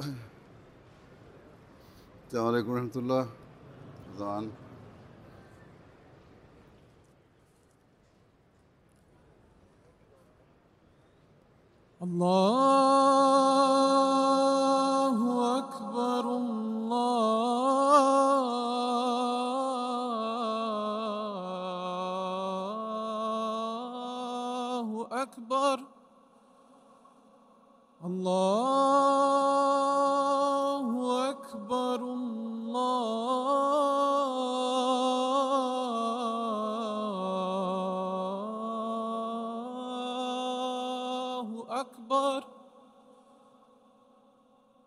السلام علیکم و رحمۃ اللہ رضان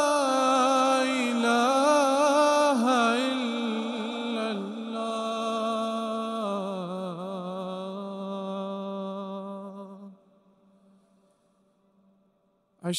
الله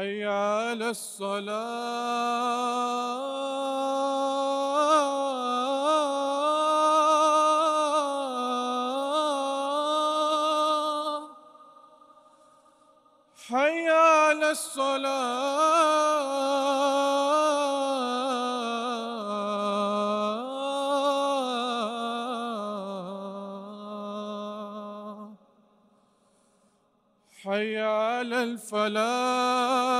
حي على الصلاة حي على الصلاه فلا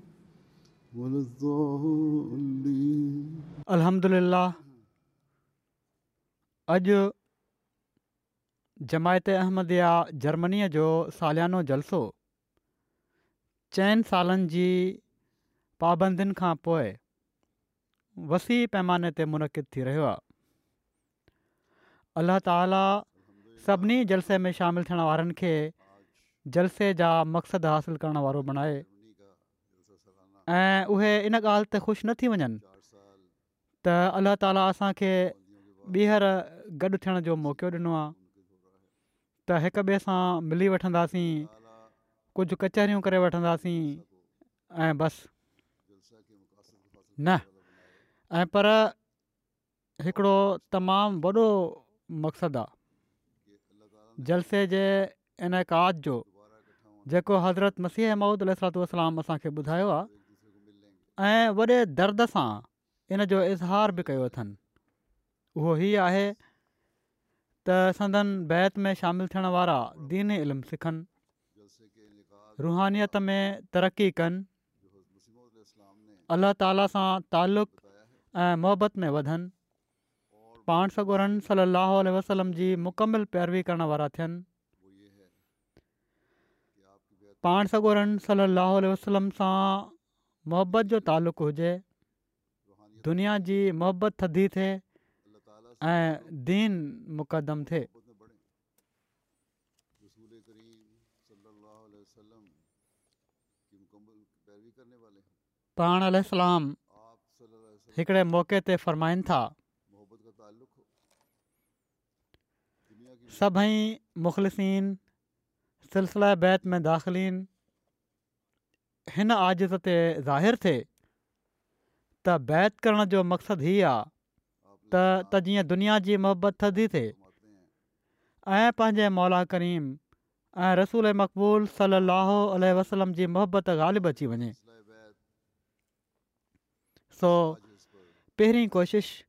अलमिल जमायत अहमद या जर्मनीअ जो सालियानो जलसो चइनि सालनि जी पाबंदियुनि खां पोइ वसी पैमाने ते मुनक़िद थी रहियो आहे अलाह ताला सभिनी जलसे में शामिलु थियण वारनि खे जलसे जा मक़सदु हासिलु करण वारो बणाए ऐं उहे इन ॻाल्हि ते ख़ुशि न थी वञनि त अल्ला ताला असांखे ॿीहर गॾु थियण जो मौक़ो ॾिनो आहे त हिक ॿिए सां मिली वठंदासीं कुझु कचहरियूं करे वठंदासीं ऐं बसि न ऐं पर हिकिड़ो तमामु वॾो मक़सदु आहे जलसे जे इन काद जो जेको हज़रत मसीह महमूदु सलातलाम असांखे ॿुधायो आहे ऐं वॾे दर्द सां इन जो इज़हार बि कयो अथनि उहो हीअ आहे त संदनि बैत में शामिलु थियण वारा दीन इल्मु सिखनि रुहनियत में तरक़ी कनि अलाह ताला सां तालुक़ ऐं मुहबत में वधनि पाण सॻोरनि सल वसलम जी मुकमिल पैरवी करण वारा थियनि पाण सॻो सलाहु वसलम सां मुहबत जो तालुक़ु हुजे दुनिया जी मोहबत थदी थिए ऐं दीन मुक़दम थिए पाण हिकिड़े मौक़े ते फरमाइनि था सभई मुख़लसिन सिलसिला बैत में दाख़िली हिन आज़िज़ ते ज़ाहिर थिए त बैत करण जो मक़सदु हीअ आहे त त जीअं दुनिया जी मोहबत थदी थिए ऐं पंहिंजे मौला करीम ऐं रसूल मक़बूल सलाहु वसलम जी मोहबत ग़ालिबु अची वञे सो पहिरीं कोशिशि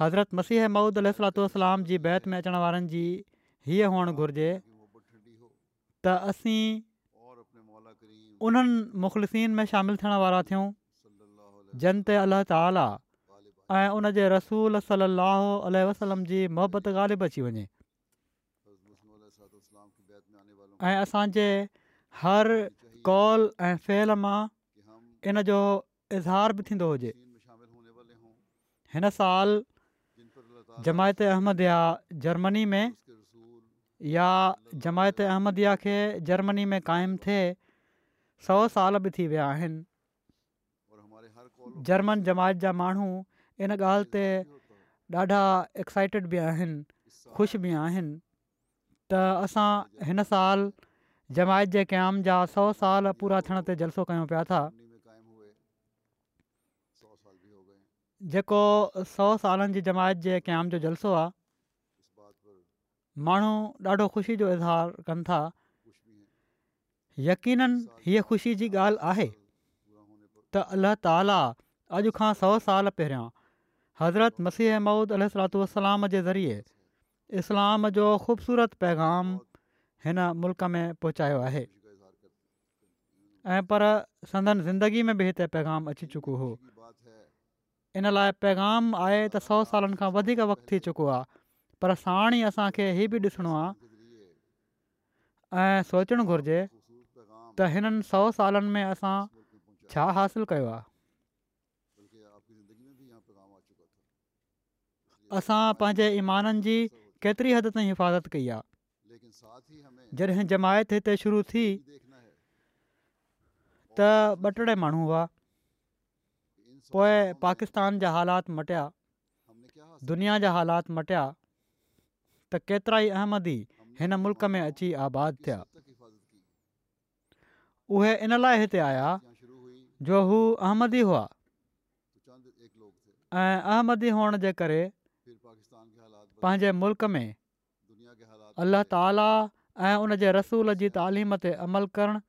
हज़रत मसीह महूद अलाम जी बैत में अचण वारनि जी हीअ हुअणु घुरिजे त असीं उन्हनि मुख़लसिन में शामिलु थियण वारा थियूं जनत अलाह ताल आहे ऐं उनजे रसूल सलाहु अलसलम जी मोहबत ॻाल्हि बि अची वञे ऐं असांजे हर कौल ऐं फेल मां इन जो इज़हार बि थींदो हुजे हिन साल जमायत अहमदया जर्मनी में या जमायत अहमदिया खे जर्मनी में क़ाइमु थिए सौ साल बि थी विया आहिनि जर्मन जमायत जा माण्हू इन ॻाल्हि ते ॾाढा एक्साइटेड बि आहिनि ख़ुशि बि आहिनि त असां हिन साल जमायत जे क़याम जा सौ साल पूरा थियण ते जलसो कयूं पिया था जेको सौ सालनि जी जमायत जे क़याम जो जलसो आहे माण्हू ॾाढो ख़ुशी जो इज़हार कनि था यकीन हीअ ख़ुशी जी ॻाल्हि आहे त अलाह ताला अॼु खां सौ साल पहिरियां हज़रत मसीह अहमूद अल सलात जे ज़रिए इस्लाम जो ख़ूबसूरत पैगाम हिन मुल्क में पहुचायो आहे ऐं पर संदन ज़िंदगी में बि हिते पैगाम अची चुको हो इन लाइ पैगाम आहे त सौ सालनि खां वधीक वक़्तु थी चुको आहे पर साण ई असांखे हीउ बि ॾिसणो आहे ऐं सोचणु घुरिजे त हिननि सौ सालनि में असां छा हासिलु कयो आहे असां पंहिंजे ईमाननि जी केतिरी हदि ताईं हिफ़ाज़त कई आहे जॾहिं जमायत हिते शुरू थी त ॿ टे माण्हू हुआ पोइ पाकिस्तान जा हालात मटिया दुनिया जा हालात मटिया त केतिरा ई अहमदी हिन मुल्क़ में अची आबाद थिया उहे इन लाइ हिते आया जो हू अहमदी हुआ ऐं अहमदी हुअण जे करे पंहिंजे मुल्क में अलाह ताला ऐं उन जे रसूल जी तालीम ते अमल करणु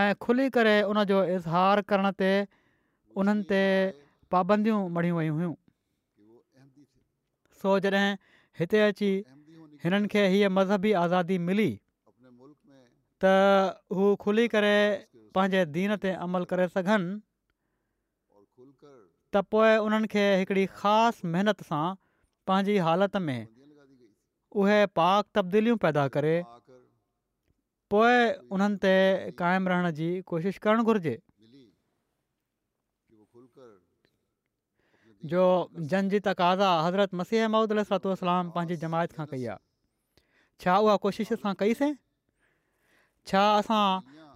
ऐं खुली करे इज़हार करण ते उन्हनि ते पाबंदियूं मड़ी वयूं हुयूं सो जॾहिं हिते अची हिननि खे मज़हबी आज़ादी मिली त हू खुली करे पंहिंजे दीन ते अमल करे सघनि त पोइ उन्हनि खे हिकिड़ी ख़ासि महिनत सां पंहिंजी हालति में उहे पाक तब्दीलियूं पैदा करे पोइ उन्हनि ते क़ाइमु रहण जी कोशिशि करणु घुरिजे जो जंजी तक़ाज़ा हज़रत मसीह महमूदु सलातू पंहिंजी जमायत खां कई आहे छा उहा कोशिशि असां कईसीं छा असां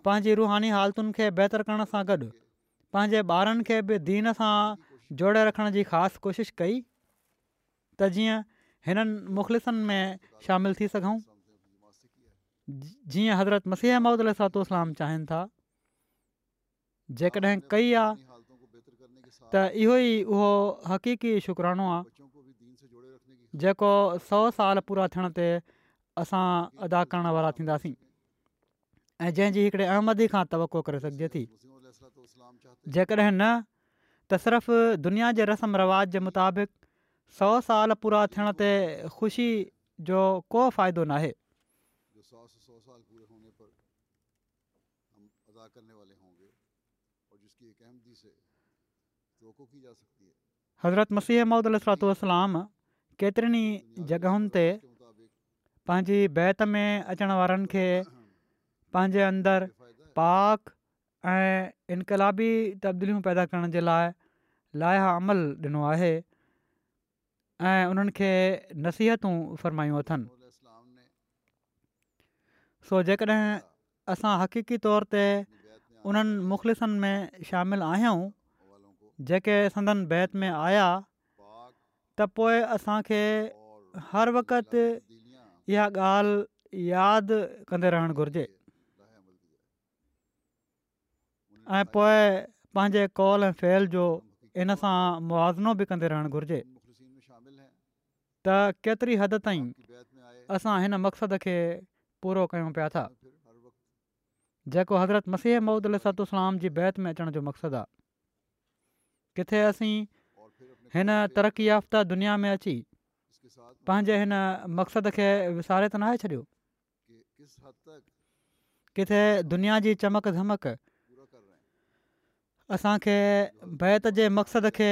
पंहिंजी रुहानी हालतुनि खे बहितरु करण सां गॾु पंहिंजे ॿारनि खे बि दीन सां जोड़े रखण जी ख़ासि कोशिशि कई त जीअं हिननि मुख़लिसनि में शामिलु थी सघूं जीअं हज़रत मसीह महूद अल सातू इस्लाम चाहिनि था जेकॾहिं कई आहे त इहो ई उहो हकीक़ी शुकरानो आहे जेको सौ साल पूरा थियण ते असां अदा करण वारा थींदासीं ऐं जंहिंजी हिकिड़े अहमदी खां तव्हो करे सघिजे थी जेकॾहिं न त सिर्फ़ दुनिया जे रसम रिवाज़ जे मुताबिक़ सौ साल पूरा थियण ते ख़ुशी जो को फ़ाइदो न हज़रत मसीह मौदरातलाम केतिरनि जॻहियुनि ते पंहिंजी बैत में अचण वारनि पंहिंजे अंदरु पाक ऐं इनक़ाबी तब्दीलियूं पैदा करण जे लाइ लाहिया अमल ॾिनो आहे ऐं उन्हनि खे नसीहतूं फरमायूं अथनि सो जेकॾहिं असां हक़ीकी तौर ते उन्हनि मुख़लिसनि में शामिलु आहियूं जेके संदन बैत में आया त पोइ असांखे हर वक़्त इहा ॻाल्हि यादि कंदे रहणु घुरिजे ऐं पोइ पंहिंजे कॉल ऐं फैल जो इन सां मुआनो बि कंदे रहणु घुरिजे त केतिरी हदि ताईं असां हिन मक़सदु खे पूरो कयूं पिया था जेको हज़रत मसीह महूदल सलाम जी बैत में अचण जो मक़सदु आहे किथे असीं हिन तरक़ी याफ़्ता दुनिया में अची पंहिंजे हिन मक़सद खे विसारे त न छॾियो किथे दुनिया जी चमक धमक असांखे बैत जे मकसद खे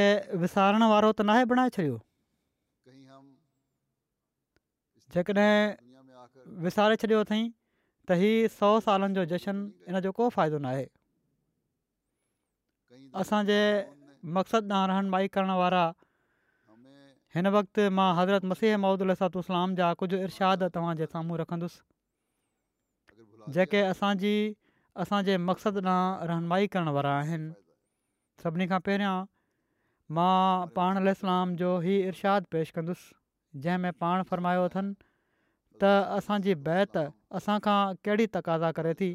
विसारण वारो त नाहे बणाए छॾियो जेकॾहिं विसारे छॾियो अथई त ही सौ सालनि जो जशन इन जो को फ़ाइदो न आहे असांजे मक़सदु ॾांहुं रहनमाई करण वारा हिन मां हज़रत मसीह महुदूल इस्लाम जा कुझु इर्शाद तव्हांजे साम्हूं रखंदुसि जेके असांजी असांजे मक़सदु ॾांहुं सभिनी खां पहिरियां मां पाण जो ई इरशादु पेश कंदुसि जंहिंमें पाण फ़रमायो अथनि त असांजी बैत असांखां कहिड़ी तक़ाज़ा करे थी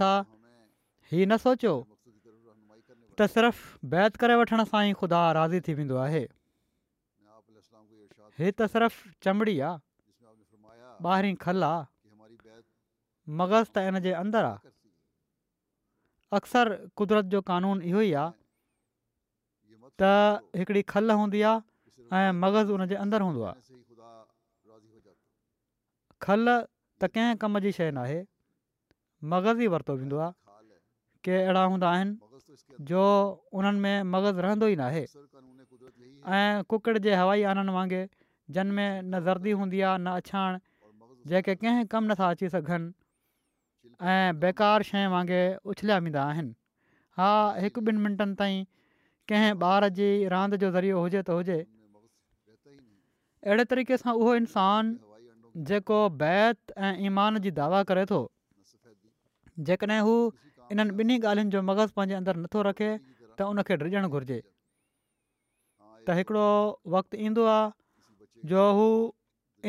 था न सोचियो त सिर्फ़ु बैत करे वठण सां ई ख़ुदा राज़ी थी वेंदो आहे हे त सिर्फ़ु चमड़ी आहे ॿाहिरी खल आहे मगज़ त इनजे अंदर आहे अक्सर कुदरत जो कानून इहो ई आहे त खल हूंदी आहे मग़ज़ु उन जे अंदरु हूंदो खल त कंहिं कम जी शइ नाहे मग़ज़ ई वरितो वेंदो आहे के अहिड़ा हूंदा आहिनि जो उन्हनि में मग़ज़ु रहंदो ई न ऐं कुकिड़ जे हवाई आननि वांगुरु न ज़र्दी हूंदी आहे न अछाण जेके कंहिं कमु नथा अची सघनि ऐं बेकारि शइ वांगुरु उछलिया वेंदा आहिनि हा हिकु ॿिनि मिंटनि ताईं कंहिं ॿार जी रांदि जो ज़रियो हुजे त हुजे अहिड़े तरीक़े सां उहो इंसान जेको बैत ऐं ईमान जी दावा करे थो जेकॾहिं हू इन्हनि ॿिन्ही ॻाल्हियुनि जो मग़ज़ु पंहिंजे अंदरि नथो रखे त उनखे डिॼणु घुरिजे त हिकिड़ो वक़्तु ईंदो आहे जो हू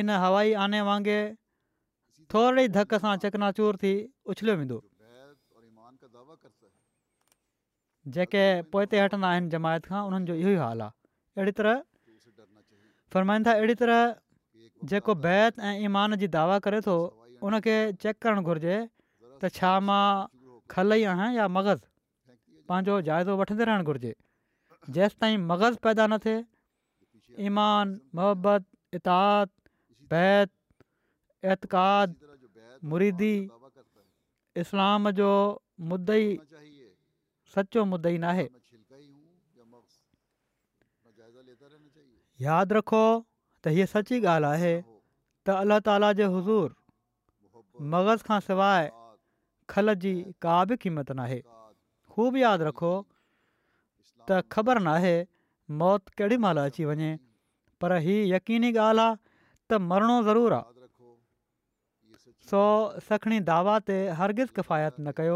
इन हवाई आने वांगुरु थोरी धक सां चकनाचूर थी उछलियो वेंदो जेके पोइ ते हटंदा आहिनि जमायत खां उन्हनि जो इहो ई हाल आहे अहिड़ी तरह फ़र्माईंदा अहिड़ी तरह जेको बैत ऐं ईमान जी दावा करे थो उनखे चेक करणु घुरिजे त छा मां खल ई आहियां या मग़ज़ पंहिंजो जाइदो वठंदे रहणु घुरिजे जेसि ताईं मग़ज़ु पैदा न थिए ईमान मोहबत इताद बैत एताद मुरीदी इस्लाम जो मुदई मु नाहे यादि रखो त हीअ सची ॻाल्हि आहे त अलाह ताला जे हज़ूर मग़ज़ खां सवाइ खल जी का बि क़ीमत नाहे हू خوب यादि रखो त ख़बर नाहे मौत केॾीमहिल अची वञे पर हीउ यक़ीनी ॻाल्हि आहे त मरणो ज़रूरु आहे सो सखणी दावा ते हरगिज़ किफ़ाइत न कयो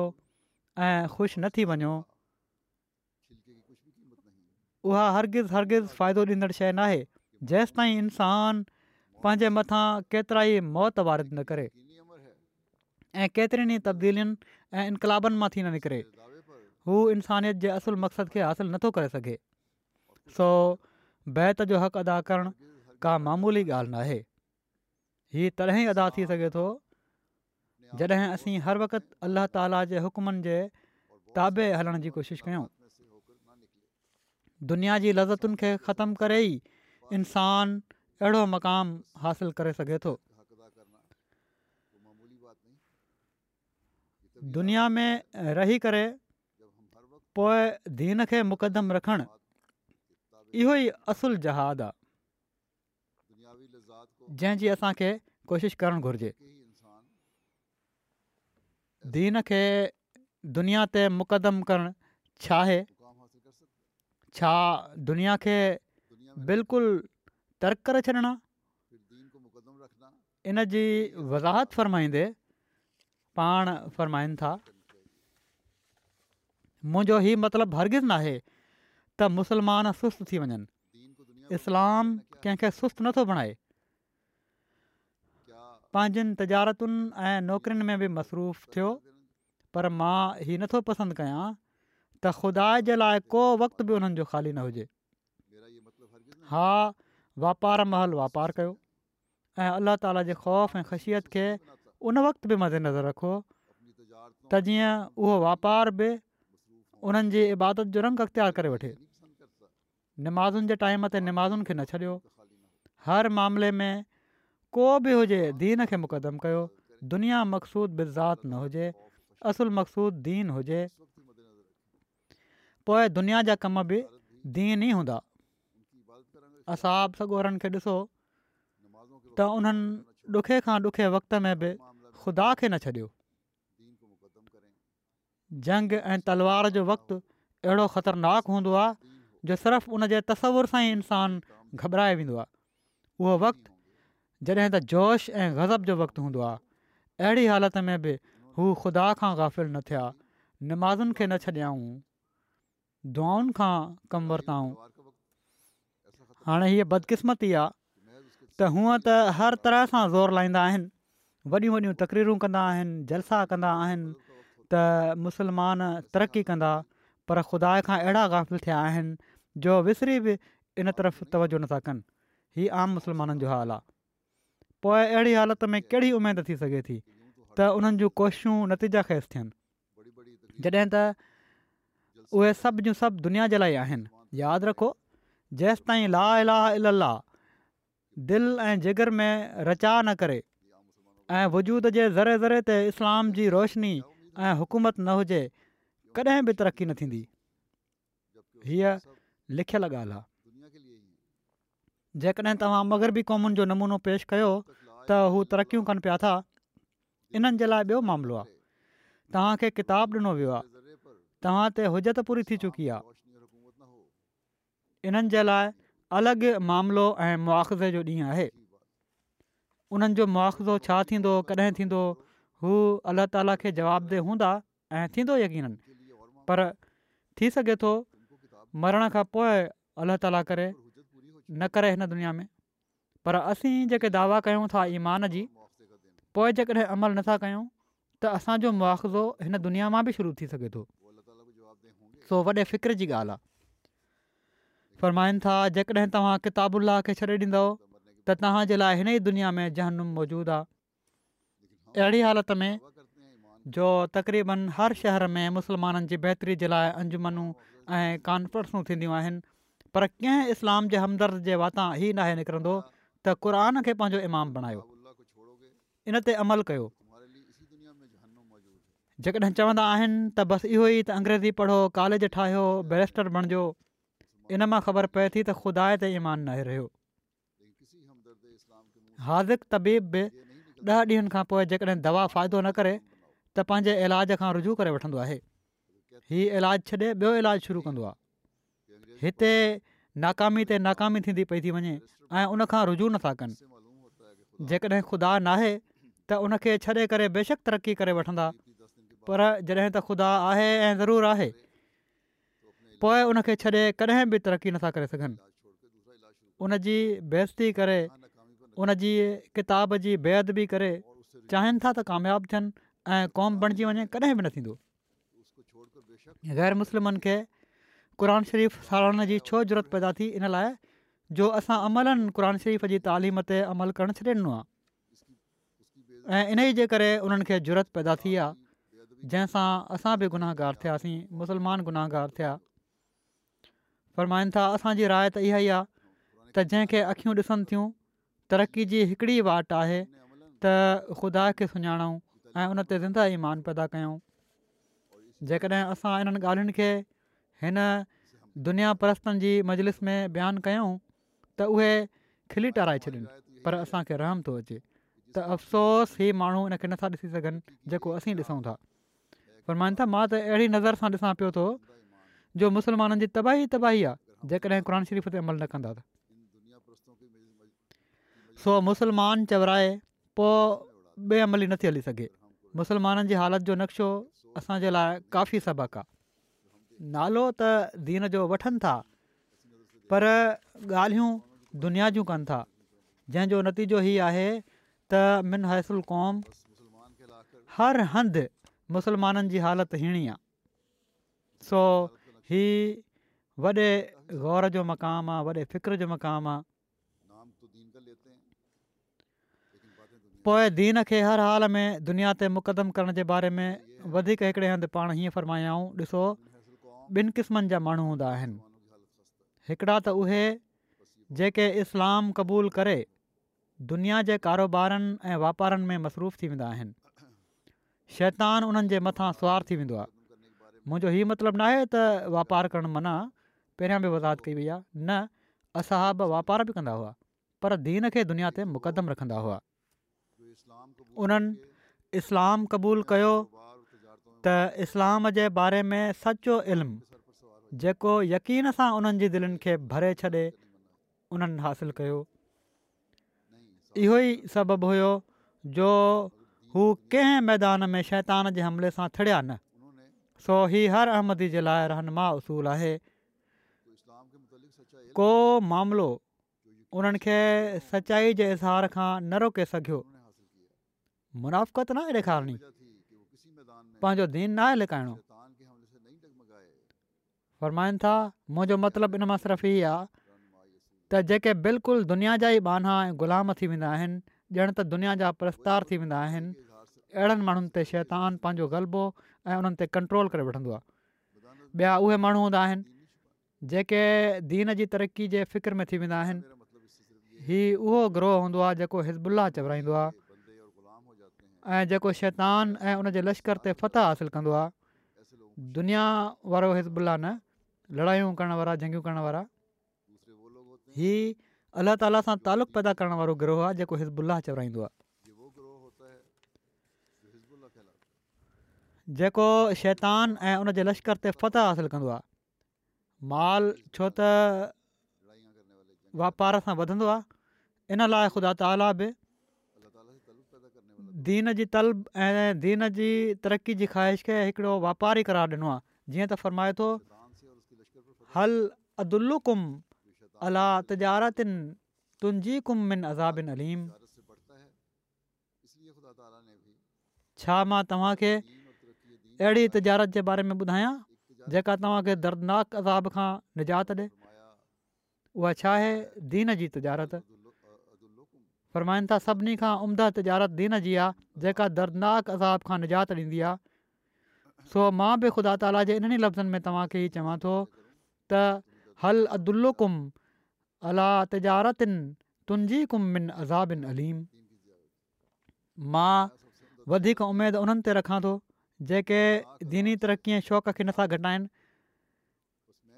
ऐं ख़ुशि न थी वञो उहा हरगिज़ हरगिज़ फ़ाइदो ॾींदड़ शइ नाहे जेसि ताईं इंसान पंहिंजे मथां केतिरा ई मौत वारिद न करे ऐं केतिरनि ई तब्दीलियुनि ऐं इनक़ाबनि मां थी न निकिरे हू इंसानियत जे असुल मक़सदु खे हासिलु नथो करे सघे सो बैत जो हक़ अदा करणु का मामूली ॻाल्हि न आहे तॾहिं अदा थी सघे थो जॾहिं असीं हर वक़्तु अलाह ताला जे हुकमनि जे ताबे हलण जी कोशिशि कयूं दुनिया जी लज़तुनि खे ख़तमु करे ई इन्सान अहिड़ो मक़ाम हासिलु करे सघे थो दुनिया में रही करे पोइ दीन खे मुक़दम रखणु इहो ई असुलु जहादु आहे जंहिंजी असांखे कोशिशि करणु घुरिजे दीन खे दुनिया ते मुक़दम करणु छा आहे छा दुनिया खे बिल्कुलु तर्क करे छॾिणा इन जी वज़ाहत फ़रमाईंदे पाण फ़रमाईनि था मुंहिंजो हीउ मतिलबु हरगिज़ न आहे त मुस्लमान सुस्तु थी वञनि इस्लाम कंहिंखे सुस्तु नथो बणाए पंहिंजनि तजारतुनि ऐं नौकरियुनि में बि मसरूफ़ु थियो पर मां हीउ नथो पसंदि कयां त ख़ुदा जे लाइ को वक़्तु बि उन्हनि जो ख़ाली न हुजे हा वापार महल वापारु कयो ऐं अल्ला ताला जे ख़ौफ़ ऐं ख़शियत खे उन वक़्त बि मदेनज़र रखो त जीअं उहो वापारु बि उन्हनि जी इबादत जो रंग अख़्तियार करे वठे नमाज़ुनि जे टाइम ते निमाज़ुनि खे न छॾियो हर मामले में को बि हुजे दीन खे मुक़दम कयो दुनिया मक़सूदु बिज़ात न हुजे असुल मक़सूदु दीन हुजे पोइ दुनिया जा कम बि दीन ई हूंदा असाब सगोरनि खे ॾिसो त उन्हनि ॾुखे खां ॾुखे वक़्त में बि ख़ुदा खे न छॾियो जंग ऐं तलवार जो वक़्तु अहिड़ो ख़तरनाक हूंदो आहे जो सिर्फ़ु उन जे तस्वुर सां ई इंसानु घबराए वेंदो आहे उहो वक़्तु जॾहिं त जोश ऐं ग़ज़ब जो वक़्तु हूंदो आहे अहिड़ी हालति में बि हू ख़ुदा खां गाफ़िल न थिया नमाज़ुनि खे न छॾियाऊं दुआउनि खां कमु वरिताऊं हाणे हीअ बदकिस्मती आहे त हुअं त हर तरह सां ज़ोर लाहींदा आहिनि वॾियूं वॾियूं तकरीरूं कंदा आहिनि जलसा कंदा आहिनि त मुसलमान तरक़ी कंदा पर ख़ुदा खां अहिड़ा गाफ़िल थिया आहिनि जो विसरी बि इन तरफ़ु तवजो नथा कनि हीअ आम मुसलमाननि जो हाल आहे पोइ अहिड़ी हालति में कहिड़ी उमेदु थी सघे थी त उन्हनि जूं कोशिशूं नतीजा ख़ेसि थियनि जॾहिं त उहे सभु जूं सभु दुनिया जे लाइ आहिनि यादि रखो जेसि ताईं ला ला इल ला दिलि ऐं जिगर में रचा न करे ऐं वजूद जे ज़रे ज़रे ते इस्लाम जी रोशनी ऐं हुकूमत न हुजे कॾहिं बि तरक़ी न थींदी हीअ लिखियल ॻाल्हि आहे जेकॾहिं तव्हां मगरबी क़ौमुनि जो नमूनो पेश कयो त हू तरक़ियूं कनि पिया था इन्हनि जे लाइ ॿियो मामिलो आहे तव्हांखे किताबु ॾिनो वियो आहे तव्हां ते हुजत पूरी थी चुकी आहे इन्हनि जे लाइ अलॻि मामिलो ऐं मुआवज़े जो ॾींहुं आहे उन्हनि जो मुआआवज़ो छा थींदो कॾहिं थींदो हू अलाह ताला खे जवाबदे हूंदा ऐं थींदो यकीननि पर थी सघे थो मरण खां पोइ अलाह ताला करे न करे हिन दुनिया में पर असीं जेके दावा कयूं था ईमान जी पोइ जेकॾहिं अमल नथा कयूं त असांजो मुआवज़ो हिन दुनिया मां बि शुरू थी सघे थो सो वॾे फ़िक्र जी ॻाल्हि आहे फरमाइनि था जेकॾहिं तव्हां किताबु खे छॾे ॾींदव त तव्हां जे लाइ हिन ई दुनिया में जहनुम मौजूदु आहे अहिड़ी हालति में जो तक़रीबन हर शहर में मुस्लमाननि जी बहितरी जे लाइ अंजुमनूं ऐं कॉन्फ्रसू थींदियूं आहिनि पर कंहिं इस्लाम जे हमदर्द जे वाता ई नाहे निकिरंदो त क़ुरान खे पंहिंजो ईमानु बणायो इन ते अमल कयो जेकॾहिं चवंदा आहिनि त बसि इहो ई त अंग्रेज़ी पढ़ो कॉलेज ठाहियो बैरिस्टर बणिजो इन मां ख़बर पए थी त ख़ुदा ते ईमान नाहे रहियो हाज़िक़ तबीब बि ॾह ॾींहनि खां पोइ जेकॾहिं दवा फ़ाइदो न करे त पंहिंजे इलाज खां रुजू करे वठंदो आहे हीउ इलाजु छॾे ॿियो इलाजु शुरू कंदो हिते नाकामी ते नाकामी थींदी पई थी वञे ऐं उनखां रुझू नथा कनि जेकॾहिं ख़ुदा नाहे त उनखे छॾे करे बेशक तरक़ी करे वठंदा पर जॾहिं त ख़ुदा आहे ऐं ज़रूरु आहे पोइ उनखे छॾे कॾहिं बि तरक़ी नथा करे सघनि उन जी बेस्ती करे उनजी किताब जी बेअ बि करे चाहिनि था त कामियाबु थियनि ऐं क़ौम बणिजी वञे कॾहिं बि न थींदो ग़ैर मुस्लिमनि खे क़ुर शरीफ़ सारण जी छो ज़रूरत पैदा थी इन लाइ जो असां अमलनि क़ुर शरीफ़ जी तालीम ते अमल करणु छॾे आहे ऐं इन ई जे करे उन्हनि खे ज़रूरत पैदा थी आहे जंहिंसां असां बि गुनाहगार थियासीं मुसलमान गुनाहगार थिया फ़रमाइनि था असांजी राय त इहा ई आहे त जंहिंखे अखियूं ॾिसनि थियूं तरक़ी जी हिकिड़ी वाट आहे त ख़ुदा खे सुञाणूं ऐं उन ते ज़िंदा ईमान पैदा कयूं जेकॾहिं असां इन्हनि ॻाल्हियुनि हिन दुनिया परनि जी मजलिस में बयानु कयूं त उहे खिली टाराए छॾिन पर असांखे रहम थो अचे त अफ़सोस ही माण्हू हिनखे नथा ॾिसी सघनि जेको असीं ॾिसूं था फ़र्माइनि था मां त अहिड़ी नज़र सां ॾिसां पियो थो जो मुसलमाननि जी तबाही तबाही आहे जेकॾहिं क़ुर शरीफ़ ते अमल न कंदा त सो मुसलमान चवराए पोइ बे अमली नथी हली सघे मुसलमाननि जी हालति जो नक्शो असांजे लाइ काफ़ी सबक़ु आहे नालो त दीन जो वठनि था पर ॻाल्हियूं दुनिया जूं कनि था जंहिंजो नतीजो हीअ आहे त मिन हैसुल क़ौम हर हंधि मुसलमाननि जी हालति अहिड़ी आहे सो ही वॾे गौर जो मक़ामु आहे वॾे फ़िक्र जो मक़ाम आहे पोइ दीन खे हर हाल में दुनिया ते मुक़दम करण जे बारे में वधीक हिकिड़े हंधु पाण हीअं फरमायाऊं ॾिसो ॿिनि क़िस्मनि जा माण्हू हूंदा आहिनि हिकिड़ा त उहे जेके इस्लाम क़बूलु करे दुनिया जे कारोबारनि ऐं वापारनि में मसरूफ़ थी वेंदा आहिनि शैतान उन्हनि जे मथां सुवारु थी वेंदो आहे मुंहिंजो हीअ मतिलबु न आहे त वापारु करणु मना पहिरियां बि वज़ाहत कई वई आहे न असां वापार बि कंदा हुआ पर दीन खे दुनिया ते मुक़दम रखंदा हुआ उन्हनि इस्लाम क़बूलु कयो इस्लाम जे बारे में सचो इल्मु जेको यकीन सां उन्हनि जी दिलनि खे भरे छॾे उन्हनि हासिलु कयो इहो ई सबबु हुयो जो हू कंहिं मैदान में शैतान जे हमले सां थड़िया न सो ही हर अहमदी जे लाइ रहनुमा उसूल आहे को मामिलो उन्हनि खे सचाई जे इज़हार खां न रोके सघियो मुनाफ़त न आहे ॾेखारिणी पंहिंजो दीन न आहे लिकाइणो फरमाइनि था मुंहिंजो मतिलबु इन मां सिर्फ़ु इहा आहे त जेके बिल्कुलु दुनिया जा ई बाना ऐं ग़ुलाम थी वेंदा आहिनि ॼण त दुनिया जा प्रस्तार थी वेंदा आहिनि अहिड़नि माण्हुनि ते शैतान पंहिंजो ग़लबो ऐं उन्हनि ते कंट्रोल करे वठंदो आहे ॿिया उहे माण्हू हूंदा आहिनि जेके दीन जी तरक़ी जे फ़िक्र में थी वेंदा आहिनि हीउ उहो ग्रोह हूंदो आहे जेको ऐं जेको शैतान ऐं उन लश्कर ते फ़तह हासिलु कंदो आहे दुनिया वारो हिज़बुल्ला न लड़ायूं करण वारा झंगियूं करण वारा ही अलाह ताला सां तालुक़ु पैदा करण वारो गिरोह आहे जेको हिज़बुला चवराईंदो आहे जेको शैतान ऐं उनजे लश्कर ते फ़तह हासिलु कंदो आहे माल छो त वापार सां वधंदो आहे इन लाइ ख़ुदा ताला बि दीन जी तलब ऐं दीन जी तरक़ी जी ख़्वाहिश खे हिकिड़ो वापारी करार ॾिनो आहे जीअं त फरमाए थो मां तव्हांखे अहिड़ी तिजारत जे बारे में जेका तव्हांखे दर्दनाकाब खां निजात ॾे उहा छा आहे दीन जी तिजारत परमाइनि था सभिनी खां उम्दह तिजारत दीन जी आहे जेका दर्नाक अज़ाब खां निजात ॾींदी आहे सो मां बि ख़ुदा ताला जे इन्हनि ई लफ़्ज़नि में तव्हांखे ई चवां थो त हल अद्दुलुम अल अल अल अल अल अल अल अल अल अला तिजारतिन तुंहिंजी कुम मिन अज़ाबिनलीम मां वधीक उमेदु उन्हनि ते रखां थो जेके दीनी तरक़ीअ शौक़ खे नथा घटाइनि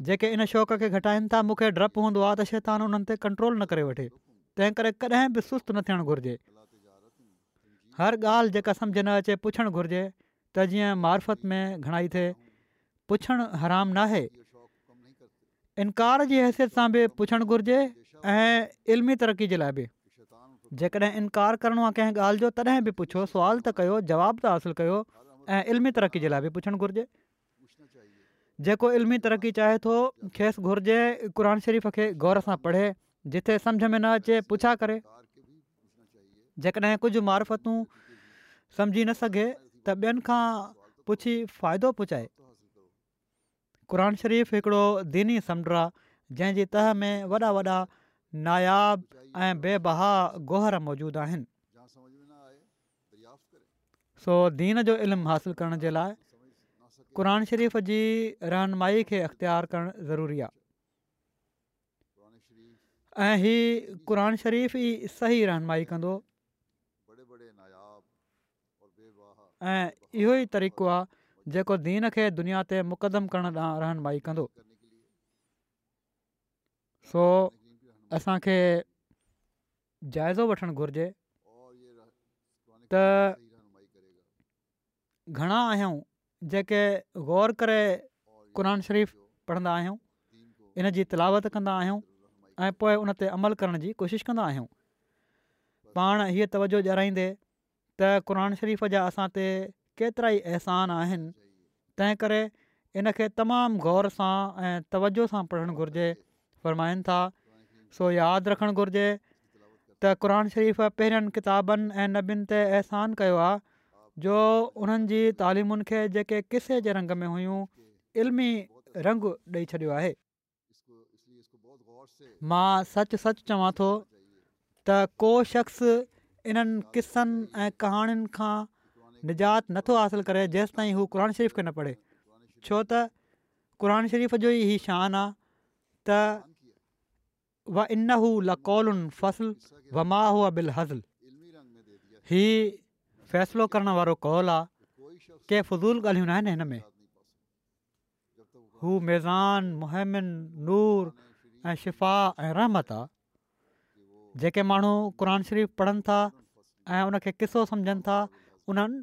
जेके इन शौक़ खे घटाइनि था मूंखे डपु हूंदो आहे त उन्हनि ते कंट्रोल न करे वठे तंहिं करे कॾहिं बि सुस्तु न थियणु घुरिजे हर ॻाल्हि जेका समुझ न अचे पुछणु घुरिजे त जीअं मार्फत में घणाई थिए पुछणु हरामु नाहे इनकार जी हैसियत सां बि पुछणु घुरिजे ऐं इल्मी तरक़ी जे लाइ बि जेकॾहिं इनकार करिणो आहे कंहिं ॻाल्हि जो तॾहिं बि पुछो सुवाल त कयो जवाबु त हासिलु कयो ऐं इल्मी तरक़ी जे लाइ बि पुछणु घुरिजे जेको इल्मी तरक़ी चाहे थो खेसि क़ुर शरीफ़ खे गौर सां पढ़े जिथे समुझ में न अचे पुछा करे जेकॾहिं कुझु मार्फतूं सम्झी न सघे त ॿियनि खां पुछी फ़ाइदो पहुचाए क़रान शरीफ़ हिकिड़ो दीनी समुंड आहे जंहिंजी तह में वॾा वॾा नायाब ऐं बेबहा गोहर मौजूदु आहिनि सो दीन जो इल्मु हासिलु करण जे लाइ क़रान शरीफ़ जी रहनुमाई खे अख़्तियार करणु ज़रूरी आहे ऐं ही क़ शरीफ़ ई सही रहनुमाई कंदो ऐं इहो ई तरीक़ो आहे जेको दीन खे दुनिया ते मुक़दम करण ॾांहुं रहनुमाई कंदो सो असांखे जाइज़ो वठणु घुरिजे त घणा आहियूं जेके ग़ौर करे क़रान शरीफ़ पढ़ंदा आहियूं इन जी तिलावत कंदा आहियूं ऐं पोइ उन ते अमल करण जी कोशिशि कंदा आहियूं पाण हीअ तवजो ॼाणाईंदे त क़रान शरीफ़ जा असां ते केतिरा ई अहसान आहिनि तंहिं करे इनखे तमामु ग़ौर सां ऐं तवजो सां पढ़णु घुरिजे फ़रमाइनि था सो यादि रखणु घुरिजे त क़रान शरीफ़ पहिरियनि क़िताबनि ऐं नबियुनि ते अहसान कयो आहे जो उन्हनि जी तालिमुनि खे जेके किसे जे रंग में हुयूं इल्मी रंग ॾेई मां सच सच चवां थो त को शख़्स इन्हनि क़िसनि ऐं कहाणियुनि खां निजात नथो हासिलु करे जेसि ताईं हू क़रान शरीफ़ खे न पढ़े छो त क़रान शरीफ़ जो ई शान आहे त इन हू लकोलुनि ही फ़ैसिलो करण वारो कहौल आहे के फज़ूल ॻाल्हियूं न आहिनि हिन में हू मेज़ान मुहिम नूर ऐं शिफ़ा ऐं रहमत आहे जेके माण्हू क़रानु शरीफ़ु पढ़नि था ऐं उनखे किसो सम्झनि था उन्हनि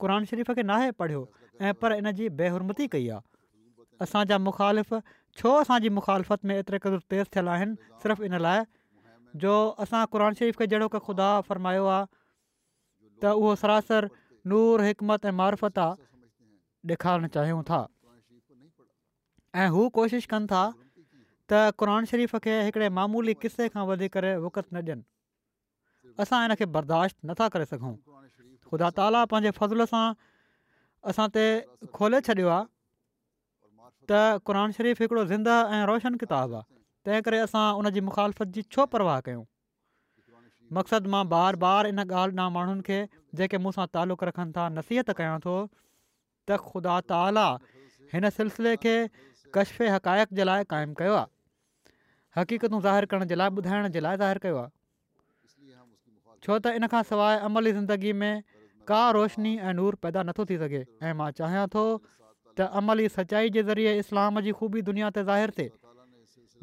क़रान शरीफ़ खे नाहे पढ़ियो ऐं पर इन जी बेहरमती कई आहे असांजा मुखालिफ़ छो असांजी मुखालफ़त में एतिरे क़दुरु तेज़ थियल आहिनि सिर्फ़ु इन लाइ जो असां क़रान शरीफ़ खे जहिड़ो को ख़ुदा फ़रमायो आहे त सरासर नूर हिकमत ऐं मारफत आहे ॾेखारणु चाहियूं था ऐं हू कोशिशि था त क़रान शरीफ़ खे हिकिड़े मामूली क़िसे खां वधीक वकत न ॾियनि असां हिन खे बर्दाश्त नथा करे सघूं ख़ुदा ताला पंहिंजे फ़ज़ल सां असां ते खोले छॾियो आहे त क़रान शरीफ़ हिकिड़ो ज़िंदह ऐं रोशन किताब आहे तंहिं करे असां उन जी मुखालफ़त जी छो परवाह कयूं मक़सदु मां बार बार इन ॻाल्हि ॾांहुं माण्हुनि खे जेके मूं सां तालुक़ रखनि था नसीहत कयां थो त ख़ुदा ताला हिन सिलसिले खे कशफ़े हक़ाइक़ु जे लाइ हक़ीक़तूं ज़ाहिरु करण जे लाइ ॿुधाइण जे लाइ ज़ाहिरु कयो आहे छो त इन खां सवाइ अमली ज़िंदगी में का रोशनी ऐं नूर पैदा नथो थी सघे ऐं मां चाहियां थो त अमल सचाई जे ज़रिए इस्लाम जी ख़ूबी दुनिया ते ज़ाहिरु थिए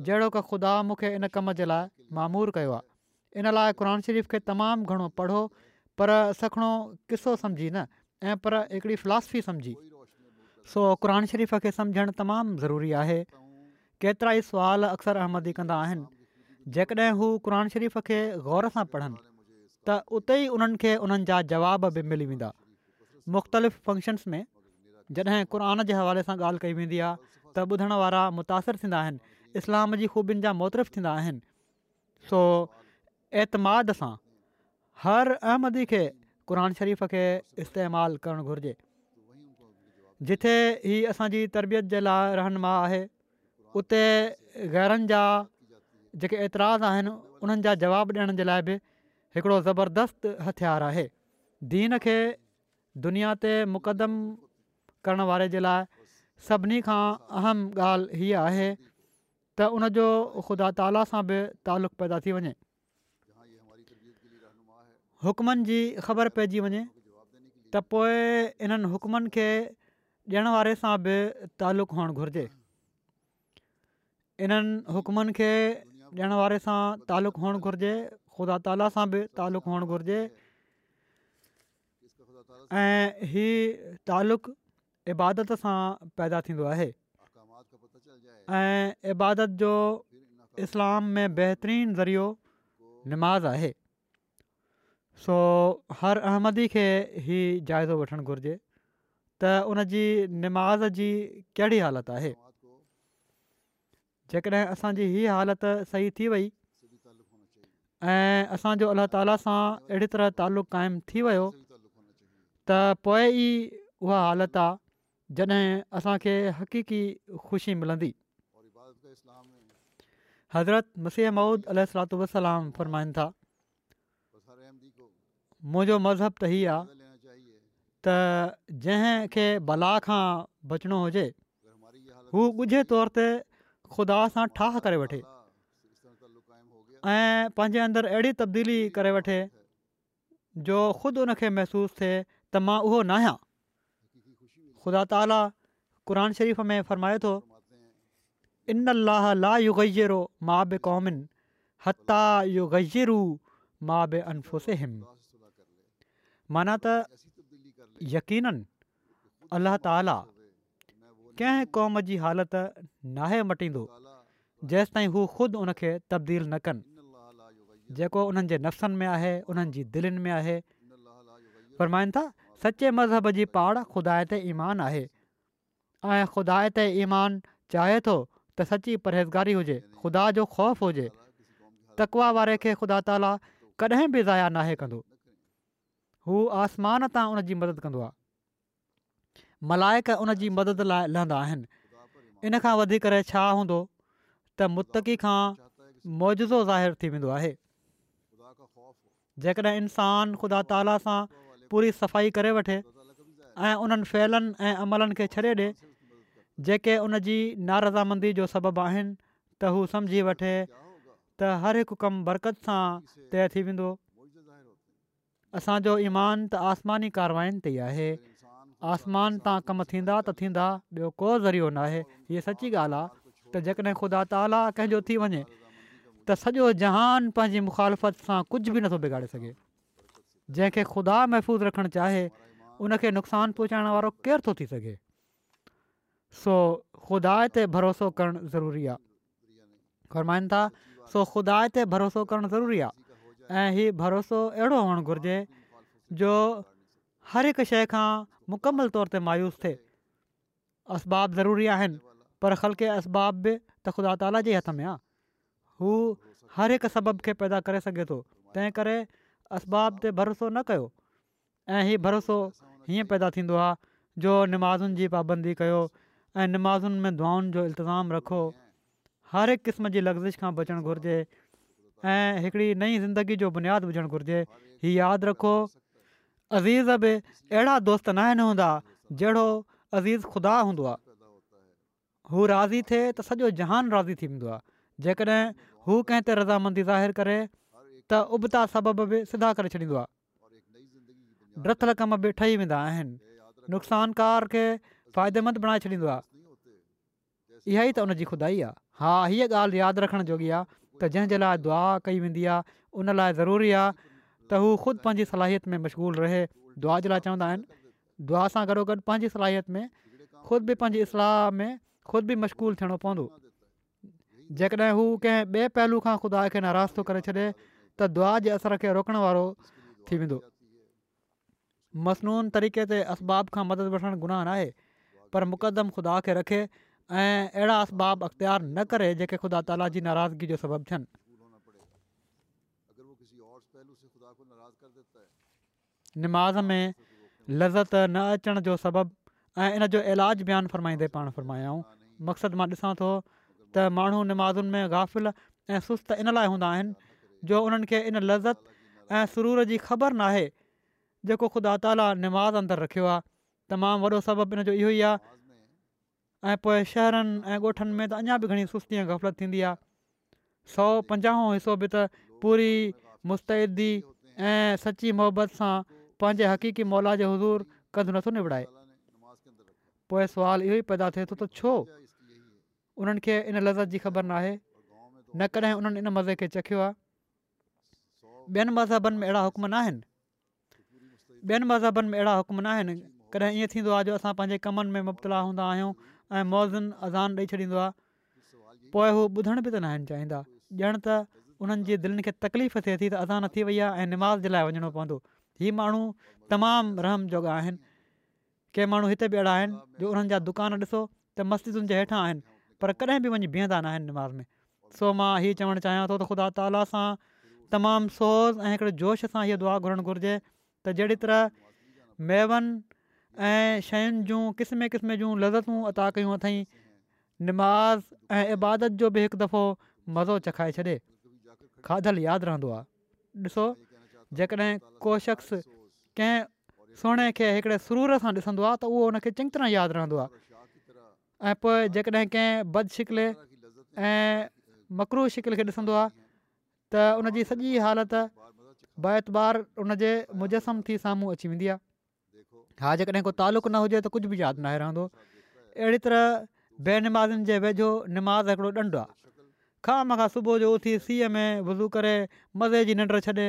जहिड़ो की ख़ुदा मूंखे इन कम जे लाइ मामूर कयो इन लाइ क़र शरीफ़ खे तमामु घणो पढ़ो पर सखणो किसो सम्झी न ऐं पर हिकिड़ी फिलासफ़ी सम्झी सो क़ुर शरीफ़ खे सम्झणु तमामु ज़रूरी आहे केतिरा ई सुवाल अक्सर अहमदी कंदा आहिनि जेकॾहिं हू क़रान शरीफ़ खे ग़ौर सां पढ़नि त उते ई उन्हनि खे उन्हनि जा जवाब बि मिली वेंदा मुख़्तलिफ़ फंक्शन्स में जॾहिं क़रान जे हवाले सां ॻाल्हि कई वेंदी आहे त ॿुधण वारा मुतासिर थींदा आहिनि इस्लाम जी ख़ूबियुनि जा मुहतरिफ़ थींदा आहिनि सो एतमाद सां हर अहमदी खे क़रान शरीफ़ खे इस्तेमालु करणु घुरिजे जिथे ही असांजी तरबियत जे लाइ रहनुमा माउ आहे उते गैरनि जा जेके एतिराज़ आहिनि उन्हनि जा जवाबु ॾियण जे लाइ बि हिकिड़ो ज़बरदस्त हथियारु आहे दीन खे दुनिया ते मुक़दम करण वारे जे लाइ सभिनी खां अहम ॻाल्हि हीअ आहे त उनजो ख़ुदा ताला सां बि तालुक़ु पैदा थी वञे हुकमनि जी ख़बर पइजी वञे त पोइ इन्हनि हुकमनि खे ॾियण वारे सां बि तालुक़ु हुअणु घुरिजे इन्हनि हुकमनि खे ॾियण वारे सां तालुक़ु हुअणु घुरिजे ख़ुदा ताला सां बि तालुक़ु हुअणु घुरिजे ऐं ही तालुक़ु इबादत सां पैदा थींदो आहे ऐं इबादत जो इस्लाम में बहितरीनु ज़रियो निमाज़ आहे सो हर अहमदी खे ही जाइज़ो वठणु घुरिजे त उन जी निमाज़ जी कहिड़ी हालत आहे जेकॾहिं असांजी हीअ हालति सही थी वई ऐं असांजो अलाह ताला सां अहिड़ी तरह तालुक़ु क़ाइमु थी वियो त पोइ ई उहा اسان आहे जॾहिं असांखे हक़ीक़ी ख़ुशी मिलंदी हज़रत मसीह महूद अलाम फ़रमाइनि था मुंहिंजो मज़हब त इहा आहे त जंहिं खे खां बचिणो हुजे हू ॿुझे तौर ते ख़ुदा सां ठाह करे वठे ऐं पंहिंजे अंदरु अहिड़ी तबदीली करे वठे जो ख़ुदि उनखे महसूसु थिए त मां उहो न आहियां ख़ुदा ताला क़न शरीफ़ में फ़रमाए थो माना त यकीननि अलाह ताला कंहिं क़ौम जी हालति नाहे मटींदो जेसि ताईं हू ख़ुदि उनखे तब्दील न कनि जेको उन्हनि जे नफ़्सनि में आहे उन्हनि जी दिलनि में आहे फरमाइनि था सचे मज़हब जी पाड़ ख़ुदा ते ईमानु आहे ऐं ख़ुदा ते चाहे थो त सची परहेज़गारी हुजे ख़ुदा जो ख़ौफ़ हुजे तकवा वारे खे ख़ुदा ताला कॾहिं बि ज़ाया नाहे कंदो हू आसमान तां उन मलाइक उन जी मदद लाइ लहंदा आहिनि इन खां वधीक छा हूंदो त मुतक़ी खां मोजज़ो ज़ाहिर थी वेंदो आहे जेकॾहिं इंसानु ख़ुदा ताला सां पूरी सफ़ाई करे वठे ऐं उन्हनि फहिलनि ऐं अमलनि खे छ्ॾे ॾिए जेके उनजी जो सबबु आहिनि त हू सम्झी वठे त हर हिकु कमु बरकत सां तइ थी वेंदो असांजो ईमान त आसमानी कारवायुनि ते ई आसमान तां कमु थींदा त थींदा ॿियो को ज़रियो न आहे हीअ सची ॻाल्हि आहे त जेकॾहिं ख़ुदा ताला कंहिंजो थी वञे त सॼो जहान पंहिंजी मुखालफ़त सां कुझु बि नथो बिगाड़े सघे जंहिंखे ख़ुदा महफ़ूज़ रखणु चाहे उनखे नुक़सानु पहुचाइण वारो केरु थो थी सघे सो ख़ुदा ते भरोसो करणु ज़रूरी आहे फरमाइनि था सो ख़ुदा ते भरोसो करणु ज़रूरी आहे ऐं भरोसो अहिड़ो हुअणु घुरिजे जो हर हिक शइ खां मुकमल तौर ते मायूस थिए असबाब ज़रूरी आहिनि पर ख़ल्के असबाब बि त ख़ुदा ताला जे हथ में आहे हू हर हिकु सबब खे पैदा करे सघे थो तंहिं करे असबाब ते भरोसो न कयो ऐं हीअ भरोसो हीअं पैदा थींदो आहे जो नमाज़ुनि जी पाबंदी कयो ऐं नमाज़ुनि में दुआनि जो इल्तिज़ाम रखो हर हरहिक क़िस्म जी लफ़्ज़िश खां बचणु घुरिजे ऐं हिकिड़ी नई ज़िंदगी जो बुनियादु विझणु घुरिजे हीअ यादि रखो अज़ीज़ बि अहिड़ा दोस्त न आहिनि हूंदा जहिड़ो अज़ीज़ ख़ुदा हूंदो आहे हू राज़ी थिए त सॼो जहान राज़ी थी वेंदो आहे जेकॾहिं हू कंहिं ते रज़ामंदी ज़ाहिरु करे त उबिता सबब बि सिधा करे छॾींदो आहे ठही वेंदा आहिनि नुक़सानकार खे फ़ाइदेमंद बणाए छॾींदो आहे इहा ई त हुन जी आहे हा हीअ ॻाल्हि यादि रखण आहे त जंहिंजे लाइ दुआ कई वेंदी उन ज़रूरी आहे त हू ख़ुदि पंहिंजी सलाहियत में मशग़ूल रहे दुआ जे लाइ चवंदा आहिनि दुआ सां गॾोगॾु पंहिंजी सलाहियत में ख़ुदि बि पंहिंजी इस्लाह में ख़ुदि बि मशग़ूल थियणो पवंदो जेकॾहिं हू कंहिं ॿिए पहलू खां ख़ुदा खे नाराज़ थो करे छॾे त दुआ जे असर खे रोकण वारो थी वेंदो मसनून तरीक़े ते असबाब खां मदद वठणु गुनाह न आहे पर मुक़दम ख़ुदा खे रखे ऐं अहिड़ा असबाब अख़्तियारु न करे जेके ख़ुदा ताला जी नाराज़गी जो सबबु थियनि نماز में लज़त न अचण जो سبب ان इन जो بیان बयानु फ़रमाईंदे पाण फ़रमायाऊं मक़सदु मां ॾिसां थो त माण्हू में गाफ़िल ऐं सुस्तु इन लाइ हूंदा आहिनि जो उन्हनि लज़त ऐं सरूर जी ख़बर नाहे जेको ख़ुदा ताली निमाज़ अंदरि रखियो आहे तमामु वॾो सबबु इन जो इहो ई आहे ऐं पोइ में त अञा बि घणी सुस्ती ग़फ़लत थींदी सौ पंहिंजे हक़ीक़ी मौला जो हज़ूर कदु नथो निबड़ाए पोइ सुवाल इहो ई पैदा थिए थो त छो उन्हनि खे इन लज़त जी ख़बर नाहे न कॾहिं उन्हनि इन मज़े खे चखियो आहे ॿियनि मज़हबनि में अहिड़ा हुकुम न आहिनि ॿियनि मज़हबनि में अहिड़ा हुकुम न आहिनि कॾहिं ईअं थींदो आहे जो असां पंहिंजे कमनि में मुबतला हूंदा आहियूं ऐं अज़ान ॾेई छॾींदो आहे पोइ हू ॿुधण बि त न आहिनि चाहींदा त उन्हनि जी दिलि खे तकलीफ़ थिए थी त अज़ान थी वई आहे ऐं निमाज़ जे लाइ हीअ माण्हू तमामु रहम जोगा आहिनि के माण्हू हिते बि अहिड़ा आहिनि जो उन्हनि जा दुकान ॾिसो त मस्जिदुनि जे हेठां आहिनि पर कॾहिं बि वञी बीहंदा न आहिनि निमाज़ में सो मां हीअ चवणु चाहियां थो त ख़ुदा ताला सां तमामु सोस ऐं हिकिड़े जोश सां इहा दुआ घुरणु घुरिजे त जहिड़ी तरह मेवनि ऐं शयुनि जूं क़िस्म जूं लज़तूं अता कयूं अथई निमाज़ ऐं इबादत जो बि हिकु दफ़ो मज़ो चखाए छॾे खाधल यादि रहंदो आहे ॾिसो जेकॾहिं को शख्स कंहिं सुहिणे खे हिकिड़े सुरूर सां ॾिसंदो आहे त उहो उनखे चङी तरह यादि रहंदो आहे ऐं पोइ जेकॾहिं कंहिं बदशिकिल ऐं मकरू शिकिल खे ॾिसंदो आहे त उन जी सॼी हालति बैतबार उनजे मुजसम थी साम्हूं अची वेंदी आहे हा जेकॾहिं को न हुजे त कुझु बि यादि न रहंदो अहिड़ी तरह बेनमाज़नि जे वेझो निमाज़ हिकिड़ो ॾंढ आहे खां मूंखा सुबुह जो उथी सीअ में वज़ू करे मज़े जी निंड छॾे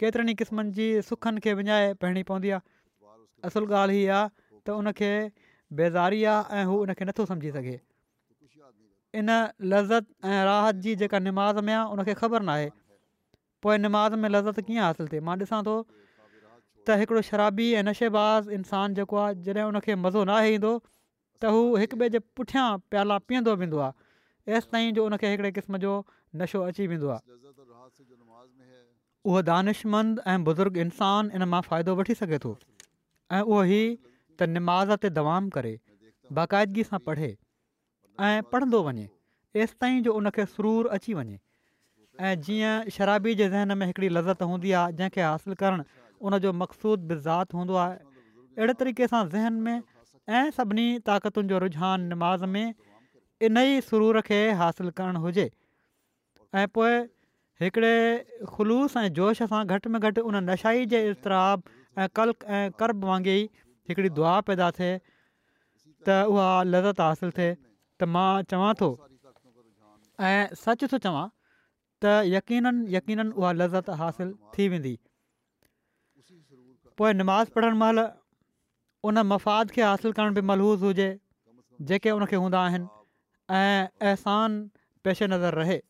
केतिरनि ई क़िस्मनि जी सुखनि खे विञाए पइणी पवंदी आहे असुलु ॻाल्हि हीअ आहे त उनखे बेज़ारी आहे ऐं हू उनखे नथो सम्झी सघे इन लज़त ऐं राहत जी जेका निमाज़ में आहे उनखे ख़बर न पोइ निमाज़ में लज़त कीअं हासिलु थिए मां ॾिसां थो त हिकिड़ो शराबी ऐं नशेबाज़ इंसानु जेको आहे जॾहिं उनखे मज़ो न ईंदो त हू हिक ॿिए जे पुठियां प्याला पीअंदो वेंदो आहे ऐसि ताईं जो उनखे हिकिड़े क़िस्म जो नशो अची वेंदो उहो दानिशमंद ऐं बुज़ुर्ग इंसानु इन मां फ़ाइदो वठी सघे थो ऐं उहो ही त निमाज़ ते दवाऊं करे बाक़ाइदगी सां पढ़े ऐं पढ़ंदो वञे तेसिताईं जो उनखे सुरूर अची वञे ऐं जीअं शराबी जे ज़हन में हिकिड़ी लज़त हूंदी आहे जंहिंखे हासिलु करणु उनजो मक़सूद बज़ात हूंदो आहे अहिड़े तरीक़े सां ज़हन में ऐं सभिनी ताक़तुनि जो रुझान निमाज़ में इन ई सुरूर खे हासिलु करणु हुजे ऐं हिकिड़े ख़ुलूस ऐं जोश सां घटि में घटि उन नशाई जे एतिराब ऐं कल्क ऐं करब वांगुरु हिकिड़ी दुआ पैदा थिए त उहा लज़त हासिलु थिए त मां चवां थो ऐं सच थो चवां त यकीननि यकीननि उहा लज़त हासिलु थी वेंदी पोइ नमाज़ पढ़णु महिल उन मफ़ाद खे हासिलु करण बि मलहूज़ हुजे जेके उनखे हूंदा आहिनि ऐं अहसान पेशे नज़र रहे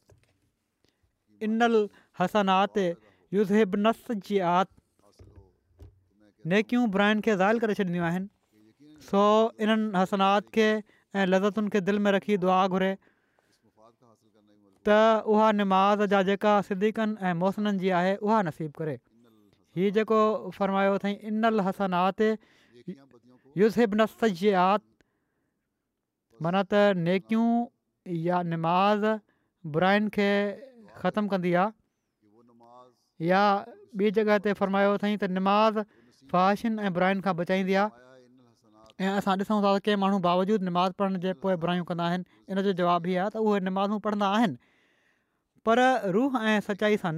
इनल हसनाति युजहिब हिबनस जी आत नेकियूं बुराइन खे ज़ाइल करे छॾींदियूं आहिनि सो इन्हनि हसनात खे ऐं लज़तुनि खे दिलि में रखी दुआ घुरे त उहा निमाज़ जा जेका सिद्दीकनि ऐं मोसननि जी आहे उहा नसीबु करे हीउ जेको फ़रमायो अथई इनल हसनाति युज़बन जी आति माना त नेकियूं या खे ختم कंदी आहे या ॿी जॻह ते फरमायो अथई نماز فاشن फाशिन ऐं बुराइनि खां बचाईंदी आहे ऐं असां ॾिसूं था के माण्हू बावजूद नमाज़ पढ़ण जे पोइ बुरायूं कंदा आहिनि इन जो जवाब इहो आहे त उहे निमाज़ूं पढ़ंदा पर रूह ऐं सचाई सां न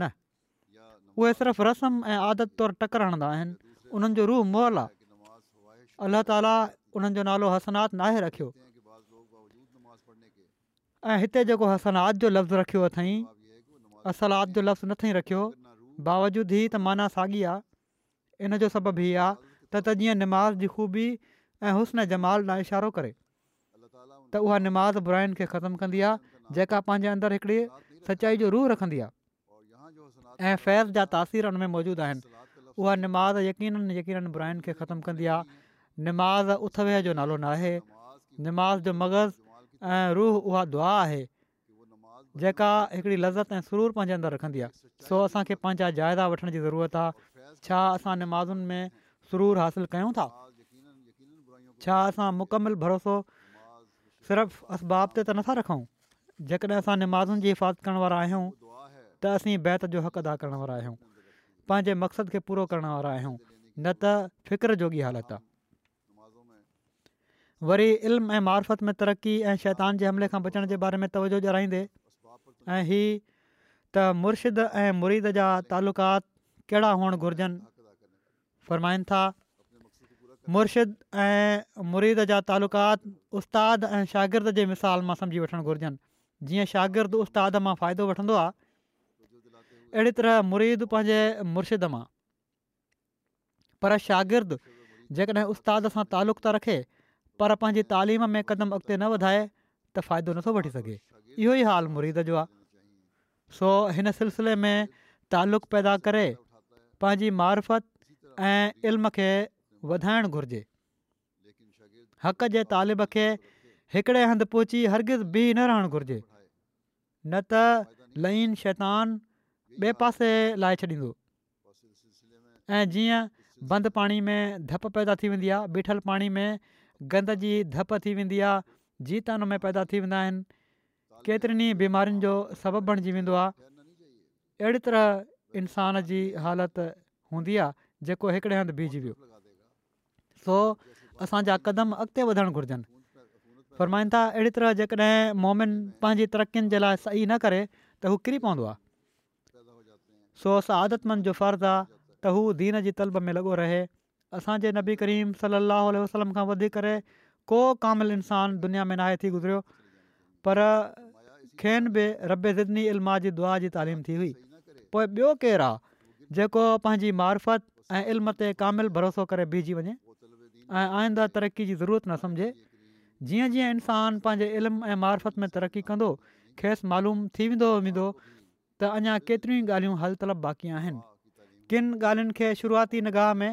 उहे सिर्फ़ु रस्म ऐं आदत तौरु टकरु हणंदा आहिनि रूह मोहल جو अलाह नालो हसनात असल आद जो लफ़्ज़ु नथी रखियो बावजूदि ही त माना साॻी आहे इन जो सबबु हीअ आहे त त जीअं निमाज़ी ख़ूबी ऐं हुस्न जमाल न इशारो करे त उहा निमाज़ बुराईनि खे ख़तमु कंदी आहे जेका पंहिंजे अंदरि हिकड़ी सचाई जो रूह रखंदी आहे ऐं फैज़ जा तासीर उन में मौजूदु आहिनि उहा निमाज़ यकीननि यकीननि बुराइनि खे ख़तमु कंदी आहे निमाज़ उथवेह जो नालो न आहे निमाज़ जो मग़ज़ ऐं रूह उहा दुआ आहे जेका हिकिड़ी लज़त ऐं सुरूर पंहिंजे अंदरि रखंदी आहे सो असांखे पंहिंजा जाइदा वठण जी ज़रूरत आहे छा असां नमाज़ुनि में सुरूर हासिलु कयूं था छा असां मुकमिल भरोसो सिर्फ़ु असबाब त नथा रखूं जेकॾहिं असां नमाज़ुनि जी हिफ़ाज़त करण वारा आहियूं त असीं बैत जो हक़ अदा करण वारा आहियूं पंहिंजे मक़सद खे पूरो करण वारा आहियूं न त फ़िक्रु जोॻी हालत आहे वरी इल्म ऐं मार्फत में तरक़ी ऐं शैतान जे हमले खां बचण जे बारे में तवजो ॼाणाईंदे ऐं हीअ त मुर्शिद ऐं मुरीद जा तालुक़ात कहिड़ा हुअणु घुरजनि फ़रमाइनि था मुर्शिद ऐं मुरीद जा तालुकात उस्ताद ऐं शागिर्द जे मिसाल मां सम्झी वठणु घुरिजनि जीअं शागिर्दु उस्ताद मां फ़ाइदो वठंदो आहे अहिड़ी तरह मुरीद पंहिंजे मुर्शिद मां पर शागिर्दु जेकॾहिं उस्ताद सां तालुक़ त रखे पर पंहिंजी तालीम में क़दम अॻिते न वधाए त फ़ाइदो नथो वठी सघे इहो ई हालु मुरीद जो आहे सो हिन सिलसिले में तालुक़ु पैदा करे पंहिंजी मारफत ऐं इल्म खे वधाइणु घुरिजे हक़ जे तालिब खे हिकिड़े हंधु पहुची हरगिज़ बि न रहणु घुरिजे न त लहीन शैतान ॿिए पासे लाइ छॾींदो ऐं जीअं बंदि पाणी में धप पैदा थी वेंदी आहे बीठलु पाणी में गंद जी धप थी वेंदी आहे जीत में पैदा थी वेंदा आहिनि केतिरनि ई बीमारियुनि जो सबबु बणिजी वेंदो आहे अहिड़ी तरह इंसान जी हालति हूंदी आहे जेको हिकिड़े हंधि बीजी वियो सो असांजा क़दम अॻिते वधणु घुरिजनि फरमाइनि था अहिड़ी तरह जेकॾहिं मोमिन पंहिंजी तरक़ियुनि जे लाइ सही न करे त हू किरी पवंदो आहे सो असां आदतमंद जो फ़र्ज़ु आहे त हू दीन जी तलब में लॻो रहे असांजे नबी करीम सलाहु वसलम खां वधी करे को इंसानु दुनिया में न थी गुज़रियो पर खेनि बि रब ज़िदनी इल्मा जी दुआ जी तालीम थी हुई पोइ ॿियो केरु आहे जेको पंहिंजी ऐं इल्म ते कामिल भरोसो करे बीहजी वञे ऐं आईंदा तरक़ी जी ज़रूरत न सम्झे जीअं जीअं इंसानु पंहिंजे इल्मु ऐं मार्फत में तरक़ी कंदो खेसि मालूम थी वेंदो वेंदो त अञा केतिरियूं ई ॻाल्हियूं हल तलब बाक़ी आहिनि किन ॻाल्हियुनि खे शुरूआती निगाह में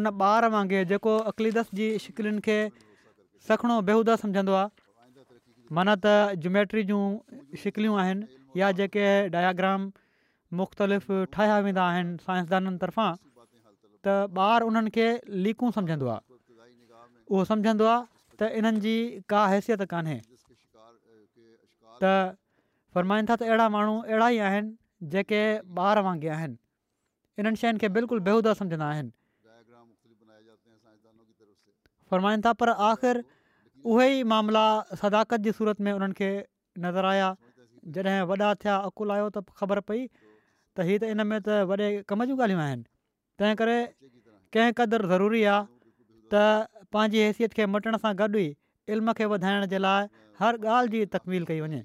उन ॿार वांगुरु जेको अक़लीदस जी शिकिलुनि खे सखणो बेहूदा सम्झंदो माना त जुमेट्री जूं शिकिलियूं आहिनि या जेके डायाग्राम मुख़्तलिफ़ ठाहिया वेंदा आहिनि साइंसदाननि तर्फ़ां त ॿार उन्हनि खे लीकूं सम्झंदो आहे उहो सम्झंदो आहे त इन्हनि जी का हैसियत कान्हे त फ़र्माइनि था त अहिड़ा माण्हू अहिड़ा ई आहिनि जेके ॿार वांगुरु आहिनि इन्हनि शयुनि खे बिल्कुलु बेहूदा सम्झंदा आहिनि पर आख़िर उहे ई मामला सदाकत जी सूरत में उन्हनि खे नज़र आया जॾहिं वॾा थिया अकुलु आयो त ख़बर पई त हीअ त इन में त वॾे कम जूं ॻाल्हियूं आहिनि तंहिं करे कंहिं क़दुरु ज़रूरी आहे त पंहिंजी हैसियत खे मटण सां गॾु ई इल्म खे वधाइण जे लाइ हर ॻाल्हि जी तकमील कई वञे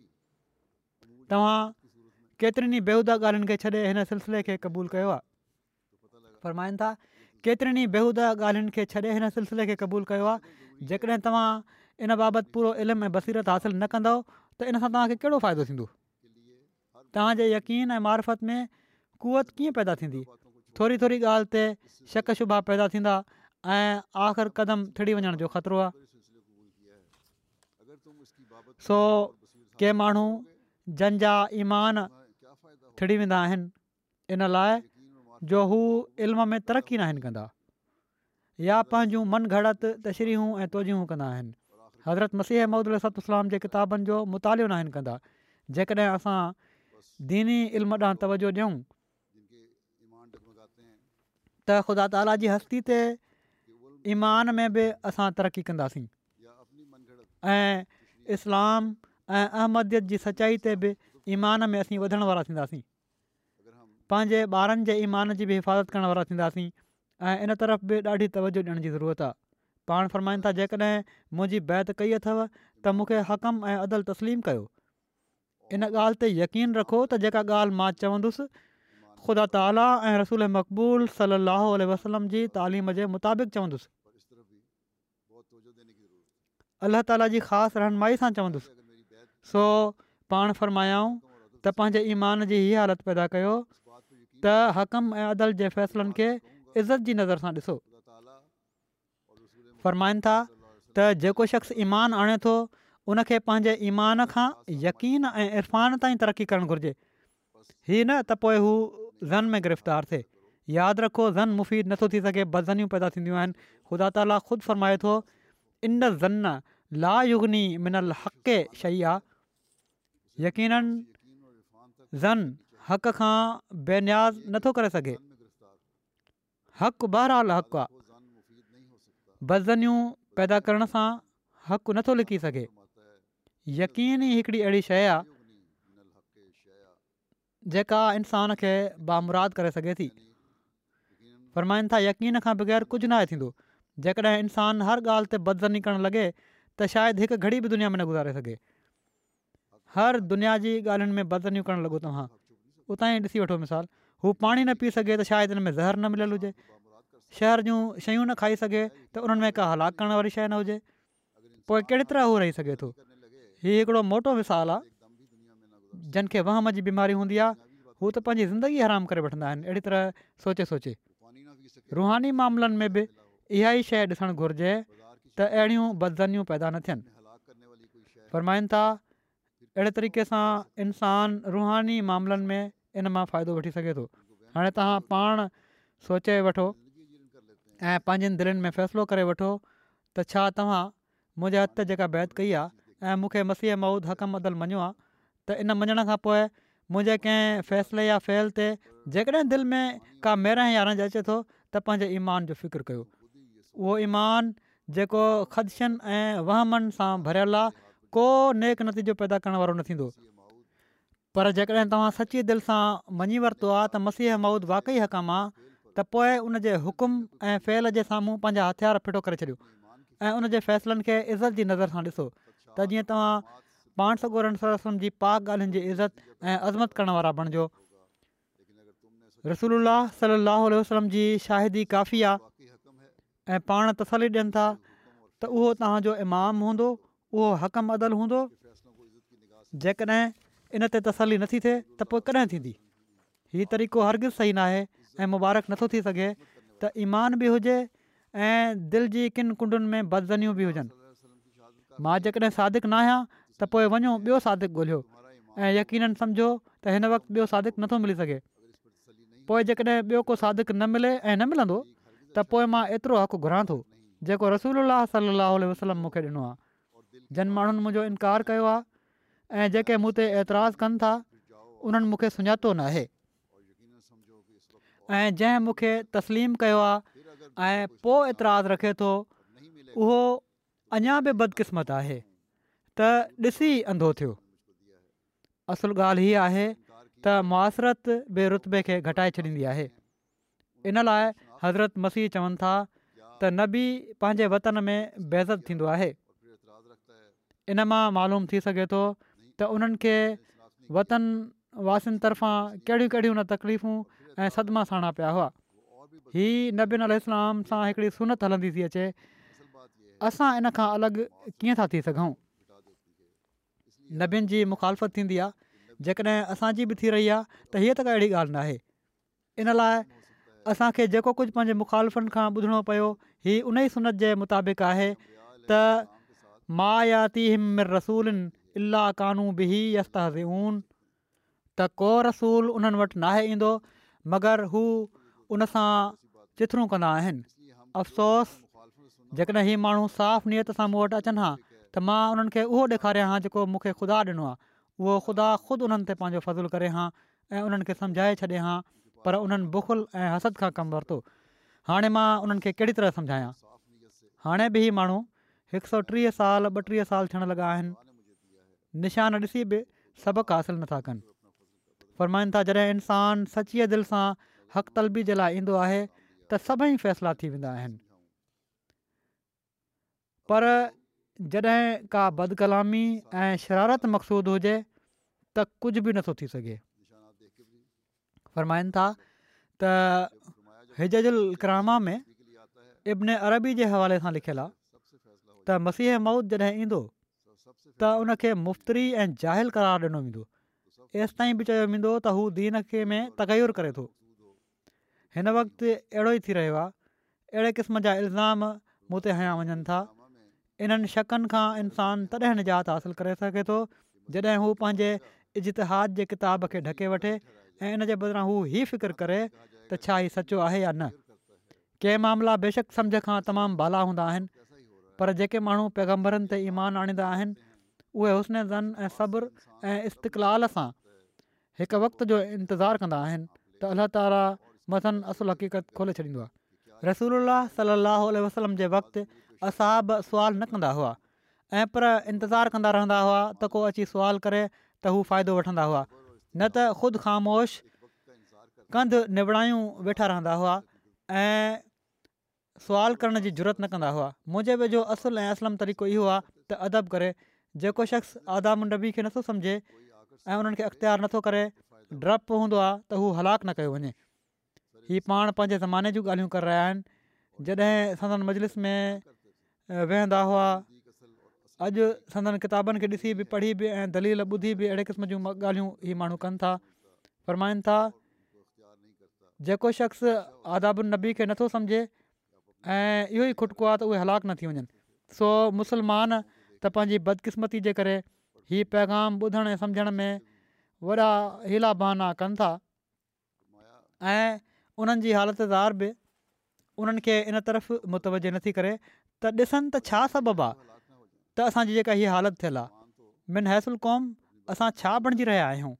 तव्हां केतिरनि बेहूदा ॻाल्हियुनि खे छॾे हिन सिलसिले खे क़बूलु कयो आहे फ़रमाइनि था केतिरनि बेहूदा ॻाल्हियुनि खे छॾे हिन सिलसिले खे क़बूलु कयो आहे जेकॾहिं इन बाबति पूरो इल्मु ऐं बसीरत हासिलु न कंदो त इन सां तव्हांखे कहिड़ो फ़ाइदो थींदो तव्हांजे यक़ीन ऐं मारफत में कुवत कीअं पैदा थींदी थोरी थोरी ॻाल्हि ते शुभा पैदा थींदा ऐं आख़िर क़दम थिड़ी वञण जो ख़तरो आहे सो के माण्हू जंजा ईमान थिड़ी वेंदा आहिनि इन लाइ जो हू इल्म में तरक़ी न आहिनि कंदा या पंहिंजूं मन तशरीहूं ऐं तवजीहूं कंदा आहिनि हज़रत मसीह महूदुस इस्लाम जे किताबनि जो मुतालो न आहिनि कंदा जेकॾहिं असां दीनी इल्म ॾांहुं तवजो ॾियूं त ख़ुदा ताला जी हस्ती ते ईमान में बि असां तरक़ी कंदासीं ऐं इस्लाम ऐं अहमदीत जी सचाई ते बि ईमान में असीं वधण वारा थींदासीं पंहिंजे ईमान जी बि हिफ़ाज़त करण वारा थींदासीं ऐं इन तरफ़ बि ॾाढी तवजो ॾियण जी ज़रूरत आहे पाण फ़र्माईनि था जेकॾहिं मुंहिंजी बैत कई अथव त मूंखे हक़म ऐं अदल तस्लीमु कयो इन ॻाल्हि ते यकीन रखो त जेका ॻाल्हि मां चवंदुसि ख़ुदा ताला ऐं रसूल मक़बूल सलाहु वसलम जी तालीम जे मुताबिक़ चवंदुसि अल्ल्ह ताला जी ख़ासि रहनुमाई सां चवंदुसि सो पाण फ़र्मायाऊं त पंहिंजे ईमान जी इहा हालति पैदा कयो त हक़म ऐं अदल जे फ़ैसलनि खे इज़त जी नज़र सां ॾिसो फरमाइनि था त जेको शख़्स ईमान आणे थो उनखे पंहिंजे ईमान खां यक़ीन ऐं इरफ़ान ताईं तरक़ी करणु घुरिजे हीअ न त पोइ हू ज़न में गिरफ़्तार थिए यादि रखो ज़न मुफ़ीद नथो थी सघे बदज़नियूं पैदा थींदियूं आहिनि ख़ुदा ताला ख़ुदि फ़रमाए थो इन ज़न ला युग्नी मिनल हक़ी आहे यकीननि ज़न हक़ खां बेन्याज़ नथो करे सघे हक़ु बहरहाल आहे बदज़नियूं पैदा करण सां हक़ु नथो लिकी सघे यकीन ई हिकिड़ी अहिड़ी शइ आहे जेका इंसान खे बामुराद करे सघे थी फ़र्माइनि था यकीन खां बग़ैर कुझु न आहे थींदो जेकॾहिं इंसानु हर ॻाल्हि ते बदज़नी करणु लॻे त शायदि हिकु घड़ी बि दुनिया में न गुज़ारे सघे हर दुनिया जी ॻाल्हियुनि में बदज़नियूं करणु लॻो तव्हां उतां ई ॾिसी वठो मिसाल हू पाणी न पी सघे त शायदि हिन में ज़हर न मिलियलु हुजे शहर जूं शयूं न खाई सघे त उन्हनि में का हलाक करण वारी शइ न हुजे पोइ कहिड़ी तरह उहो रही सघे थो हीउ हिकिड़ो मोटो मिसाल आहे जंहिंखे वहम जी बीमारी हूंदी आहे हू त पंहिंजी ज़िंदगी हराम करे वठंदा आहिनि अहिड़ी तरह सोचे सोचे रुहानी मामलनि में बि इहा ई शइ ॾिसणु घुरिजे त अहिड़ियूं बदज़नियूं पैदा न थियनि फ़रमाइनि था अहिड़े तरीक़े सां इंसान रुहानी मामलनि में इन मां फ़ाइदो वठी सघे थो हाणे तव्हां पाण सोचे वठो ऐं पंहिंजनि दिलनि में फ़ैसिलो करे वठो त छा तव्हां मुंहिंजे हथ जेका बैत कई आहे ऐं मूंखे मसीह मऊद हक़म अदल मञियो आहे त इन मञण खां पोइ मुंहिंजे कंहिं फ़ैसिले या फैल ते जेकॾहिं दिलि में का मेरा या रंज अचे थो त पंहिंजे ईमान जो फ़िक्रु कयो उहो ईमान जेको ख़दशनि ऐं वहमनि सां भरियलु आहे को नेक नतीजो पैदा करण वारो न थींदो पर जेकॾहिं तव्हां सची दिलि सां मञी वरितो आहे त मसीह मऊद वाक़ई हक़म आहे त पोइ उन जे हुकुम ऐं फैल जे साम्हूं पंहिंजा हथियार फिटो करे छॾियो ऐं उनजे फ़ैसिलनि खे इज़त जी नज़र सां ॾिसो त जीअं तव्हां पाण सॻोरनि जी पाक ॻाल्हियुनि जी इज़त ऐं अज़मत करण वारा बणिजो रसूल सलाहु वसलम जी शाहिदी काफ़ी आहे ऐं पाण तसली ॾियनि था त उहो तव्हांजो इमाम हूंदो उहो हक़म अदल हूंदो जेकॾहिं इन ते तसली नथी थिए त पोइ कॾहिं थींदी हीउ तरीक़ो हरगिज़ सही न आहे ऐं मुबारक नथो थी सघे त ईमान बि हुजे ऐं दिलि जी किन कुंडुनि में बदज़नियूं बि हुजनि मां जेकॾहिं सादिक न आहियां त पोइ वञो ॿियो सादिक ॻोल्हियो ऐं यकीननि सम्झो त हिन वक़्तु ॿियो सादिक नथो मिली सघे पोइ जेकॾहिं ॿियो को सादिक न मिले ऐं न मिलंदो त पोइ मां एतिरो हक़ु घुरां थो जेको रसूल सलाहु वसलम मूंखे ॾिनो आहे जनि माण्हुनि मुंहिंजो इनकार कयो आहे ऐं जेके मूं ते एतिराज़ु कनि था उन्हनि मूंखे सुञातो न आहे ऐं जंहिं मूंखे तस्लीम कयो आहे ऐं रखे थो उहो अञा बि बदकिस्मत आहे त ॾिसी अंधो थियो असुलु ॻाल्हि हीअ आहे त मुआसरत बि रुतबे खे घटाए छॾींदी आहे इन लाइ हज़रत मसीह चवनि था त नबी पंहिंजे वतन में बेज़त थींदो आहे इन मां मालूम थी सघे थो त उन्हनि खे वतन वासियुनि तरफ़ां कहिड़ियूं कहिड़ियूं न तकलीफ़ूं ऐं सदिमा साणा पिया हुआ हीउ नबीन अल सां हिकिड़ी सनत हलंदी थी अचे असां इन खां अलॻि कीअं था थी सघूं नबियुनि जी मुखालफ़त थींदी आहे जेकॾहिं असांजी बि थी रही आहे त हीअ त काई अहिड़ी ॻाल्हि न इन लाइ असांखे जेको कुझु पंहिंजे मुखालफ़नि खां ॿुधणो पियो हीअ उन ई सुनत जे मुताबिक़ आहे त माया ती हिमिर रसूलनि इलाह कानू बिन त को रसूल उन्हनि वटि नाहे ईंदो मगर हू उनसां चिथणूं कंदा आहिनि अफ़सोस जेकॾहिं हीउ माण्हू साफ़ नियत सां मूं वटि अचनि हा त मां उन्हनि खे उहो ॾेखारिया हा जेको मूंखे ख़ुदा ॾिनो आहे उहो ख़ुदा ख़ुदि उन्हनि ते पंहिंजो फज़लु करे हा ऐं उन्हनि खे सम्झाए छॾे हा पर उन्हनि बुखुल ऐं हसद खां कमु वरितो हाणे मां उन्हनि खे कहिड़ी तरह सम्झायां हाणे बि ही माण्हू हिकु सौ टीह साल ॿटीह साल थियण लॻा आहिनि निशान ॾिसी बि सबक़ु हासिलु नथा कनि फ़र्माइनि था जॾहिं इंसानु सचीअ दिलि सां हक़ तलबी जे लाइ ईंदो आहे त सभई फ़ैसिला थी वेंदा आहिनि पर जॾहिं का बदकलामी ऐं शरारत मक़सूदु हुजे त कुझु बि नथो थी सघे फ़रमाइनि था त हिजु अलक्रामा में इब्न अरबी जे हवाले सां लिखियलु आहे त मसीह मौद जॾहिं ईंदो त उनखे मुफ़्तरी ऐं ज़ाहिल करार ॾिनो वेंदो एसि ताईं बि चयो वेंदो त हू दीन खे में तगैरु करे थो हिन वक्त अहिड़ो ई थी रहियो आहे अहिड़े क़िस्म जा इल्ज़ाम मूं ते हया वञनि था इन्हनि शकनि खां इंसानु तॾहिं निजात हासिलु करे सघे थो जॾहिं हू पंहिंजे इज़तिहाद जे किताब खे ढके वठे ऐं इन जे बदिरां हू ई करे त छा हीउ सचो आहे या न कंहिं मामला बेशक सम्झ खां तमामु बाला हूंदा आहिनि पर जेके माण्हू पैगम्बरनि ते ईमान आणींदा उहे ज़न ऐं सब्र ऐं इस्तक़लाल सां हिकु वक़्त जो इंतज़ारु कंदा आहिनि त अलाह ताला मसन असुलु हक़ीक़त खोले छॾींदो आहे रसूल सलाहु वसलम जे वक़्ति असाब बि सुवाल न कंदा हुआ ऐं पर इंतज़ारु कंदा रहंदा हुआ त को अची सुवालु करे त हू फ़ाइदो वठंदा हुआ न त ख़ुदि ख़ामोश कंधु निबड़ायूं वेठा रहंदा हुआ ऐं सुवाल करण जी ज़रूरत न कंदा हुआ मुंहिंजे वेझो असुलु ऐं असलम तरीक़ो इहो आहे त अदब करे जेको शख़्स आदाम नबी खे नथो सम्झे ऐं उन्हनि खे अख़्तियार नथो करे डपु हूंदो आहे त हू न कयो वञे हीअ पाण पंहिंजे ज़माने जूं ॻाल्हियूं करे रहिया आहिनि जॾहिं सदन मजलिस में वेहंदा हुआ अॼु सदन किताबनि खे ॾिसी बि पढ़ी बि ऐं दलील ॿुधी बि अहिड़े क़िस्म जूं ॻाल्हियूं इहे माण्हू कनि था फरमाइनि था जेको शख़्स आदाबी खे नथो सम्झे ऐं इहो ई खुटको आहे त उहे न थी वञनि सो मुसलमान त पंहिंजी बदकिस्मती जे करे हीअ पैगाम ॿुधण ऐं सम्झण में वॾा हीला बहाना कनि था ऐं उन्हनि जी हालतदार बि उन्हनि खे इन तरफ़ मुतव नथी करे त ॾिसनि त छा सबबु आहे त असांजी जेका हीअ हालति थियल आहे मिन हैसुल क़ौम असां छा बणिजी रहिया आहियूं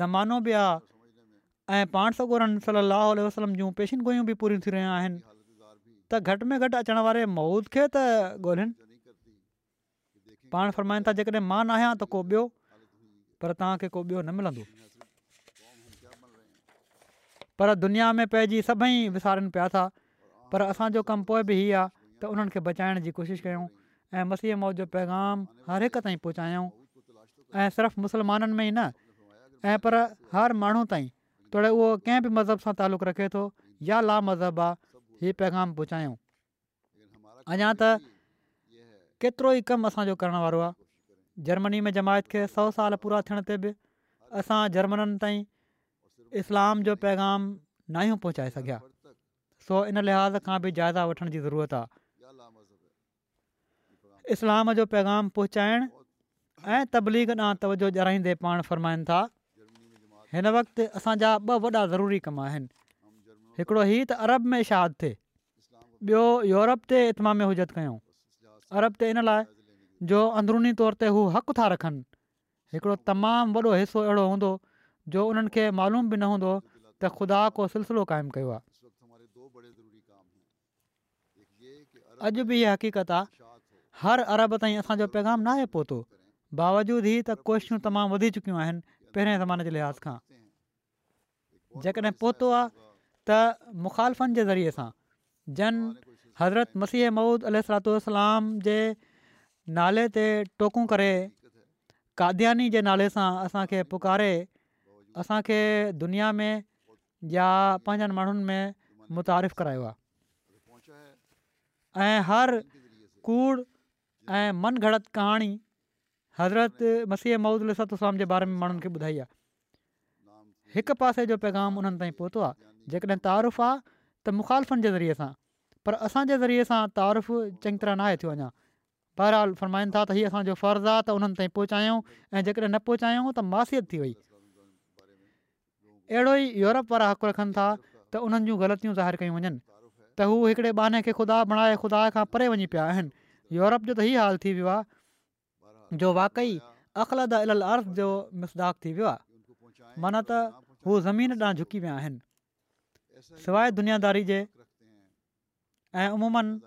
ज़मानो बि आहे ऐं पाण सौ ॻोल्हनि वसलम जूं पेशिन गोइयूं बि पूरियूं थी रहियूं आहिनि त घटि में घटि अचण वारे मौद खे त ॻोल्हिनि पाण फरमाइनि था जेकॾहिं मां न आहियां त को ॿियो पर तव्हांखे को ॿियो न मिलंदो पर दुनिया में पंहिंजी सभई विसारनि पिया था पर असांजो कमु पोइ बि इहा आहे त उन्हनि खे बचाइण जी कोशिशि कयूं ऐं मसीह मौत जो पैगाम हर हिक ताईं पहुचायूं ऐं सिर्फ़ु मुस्लमाननि में ई न ऐं पर हर माण्हू ताईं थोरो उहो कंहिं बि मज़हब सां ताल्लुक़ु रखे थो या ला मज़हब आहे हीउ पैगामु पहुचायूं अञा केतिरो ई कमु असांजो करण वारो आहे जर्मनी में जमायत खे सौ साल पूरा थियण ते बि असां जर्मननि ताईं इस्लाम जो पैगाम नाहियूं पहुचाए सघिया सो इन लिहाज़ खां बि जाइदा वठण जी ज़रूरत आहे इस्लाम जो पैगाम पहुचाइण ऐं तबलीग ॾांहुं तवजो ॼाणाईंदे पाण फ़रमाइनि था हिन वक़्ति असांजा ॿ वॾा ज़रूरी कम आहिनि हिकिड़ो ई त अरब में शाद थिए ॿियो यूरोप ते इतमाम हुजत कयूं अरब ते इन लाइ जो अंदरुनी तौर ते हू हक़ था रखनि हिकिड़ो तमामु वॾो हिसो अहिड़ो हूंदो जो उन्हनि मालूम बि न हूंदो त ख़ुदा को सिलसिलो क़ाइमु कयो आहे अॼु बि हीअ हक़ीक़त आहे हर अरब ताईं असांजो पैगाम नाहे पहुतो बावजूदि ई त कोशिशूं तमामु वधी चुकियूं आहिनि पहिरें ज़माने जे लिहाज़ खां जेकॾहिं पहुतो आहे त मुखालफ़नि जे ज़रिये सां जन हज़रत मसीह महूद अलू सलाम जे नाले ते टोकूं करे कादयानी जे नाले सां असांखे पुकारे असांखे दुनिया में या पंहिंजनि माण्हुनि में मुतारिफ़ करायो आहे हर कूड़ ऐं मन घड़त कहाणी हज़रत मसीह महूद अल सलातो सलाम जे बारे में माण्हुनि खे ॿुधाई आहे हिकु पासे जो पैगाम उन्हनि ताईं पहुतो आहे जेकॾहिं तारीफ़ आहे त मुखालफ़नि ज़रिए सां पर असांजे ज़रिए सां तारीफ़ु चङी तरह न आहे थी बहरहाल बहिरहालु फ़रमाइनि था त इहे असांजो फ़र्ज़ु आहे त उन्हनि ताईं पहुचायूं ऐं जेकॾहिं न पहुचायूं त मासियत थी वई अहिड़ो ई यूरोप वारा हक़ रखनि था त उन्हनि जूं ग़लतियूं ज़ाहिर कयूं वञनि त हू हिकिड़े बहाने खे ख़ुदा बणाए ख़ुदा खां परे वञी पिया आहिनि यूरोप जो त हाल थी वियो आहे जो वाक़ई अख़लद अर्ज़ जो मिसदाख थी वियो आहे माना त हू ज़मीन ॾांहुं झुकी पिया आहिनि सवाइ दुनियादारी जे ऐं अमूमनि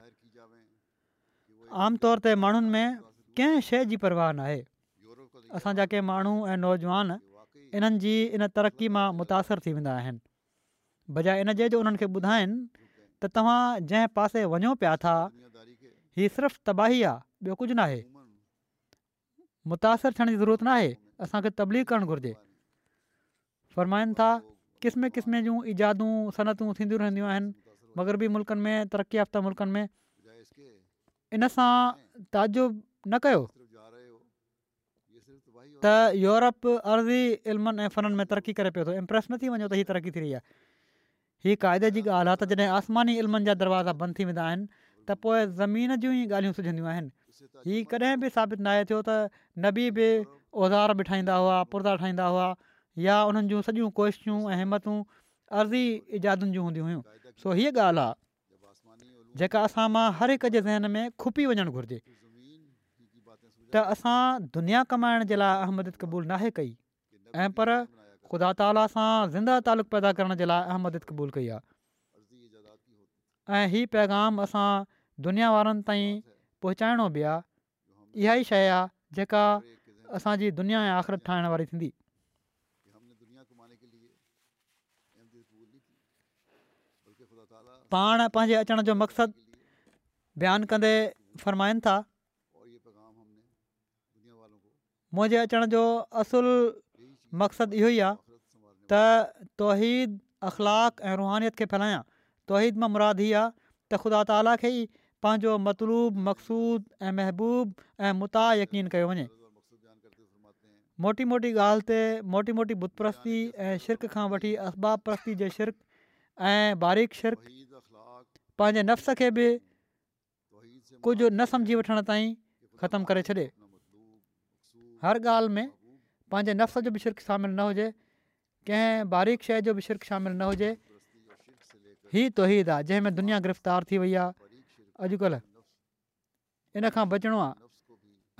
आमतौर ते माण्हुनि में कंहिं शइ जी परवाह न आहे असांजा के माण्हू ऐं नौजवान इन्हनि जी इन तरक़ी मां मुतासिर थी वेंदा आहिनि बजाए इन जे जो उन्हनि खे ॿुधाइनि त तव्हां जंहिं पासे वञो पिया था ही सिर्फ़ु तबाही आहे ॿियो कुझु न आहे मुतासिर थियण जी ज़रूरत नाहे असांखे तबलीग करणु घुरिजे फ़रमाइनि था क़िस्म किस्म जूं इजादूं सनतूं थींदियूं रहंदियूं आहिनि मगरबी मुल्कनि में तरक़ी याफ़्ता मुल्क़नि में इन सां ताज़ुब न कयो त यूरोप अर्ज़ी इल्मनि ऐं फननि में तरक़ी करे पियो थो इम्प्रेस न थी वञे त हीअ तरक़ी थी रही आहे हीअ क़ाइदे जी ॻाल्हि आहे त जॾहिं आसमानी इल्मनि जा दरवाज़ा बंदि थी वेंदा आहिनि त पोइ ज़मीन जूं ई ॻाल्हियूं सुझंदियूं आहिनि हीअ कॾहिं बि साबित न आहे थियो त नबी बि औज़ार बि ठाहींदा हुआ पुरदा ठाहींदा हुआ या उन्हनि जूं सॼियूं कोशिशूं अर्ज़ी इजादुनि हुयूं सो हीअ ॻाल्हि आहे जेका असां मां हर हिक जे ज़हन में खुपी वञणु घुरिजे त असां दुनिया कमाइण जे लाइ अहमदत क़बूल नाहे कई ऐं पर ख़ुदा ताला सां ज़िंदा तालुक़ु पैदा करण जे लाइ क़बूल कई आहे ऐं हीउ पैगाम असां दुनिया वारनि ताईं पहुचाइणो बि आहे इहा ई शइ आहे जेका असांजी दुनिया आख़िरत ठाहिण वारी थींदी पाण पंहिंजे अचण जो मक़सदु बयानु कंदे फ़रमाईनि था मुंहिंजे अचण जो असुल मक़सदु इहो ई आहे त तोहिद अख़लाक़ ऐं रुहानीत खे फैलायां तोहिद मां मुरादी आहे त ख़ुदा ताला खे ई पंहिंजो मतलूब मक़सूद ऐं महबूब ऐं मुता यकीन कयो वञे मोटी मोटी ॻाल्हि ते मोटी मोटी बुतप्रस्ती ऐं शिरक खां वठी असबाब परस्ती जे शिरक ऐं बारीक शिरक पंहिंजे नफ़्स खे बि कुझु न समुझी वठण ताईं ख़तम करे छॾे हर ॻाल्हि में पंहिंजे नफ़्स जो बि शिरक शामिलु न हुजे कंहिं बारीक़ श जो बि शिरक शामिलु न हुजे ही तोही आहे जंहिंमें दुनिया गिरफ़्तार थी वई आहे अॼुकल्ह इन खां बचणो आहे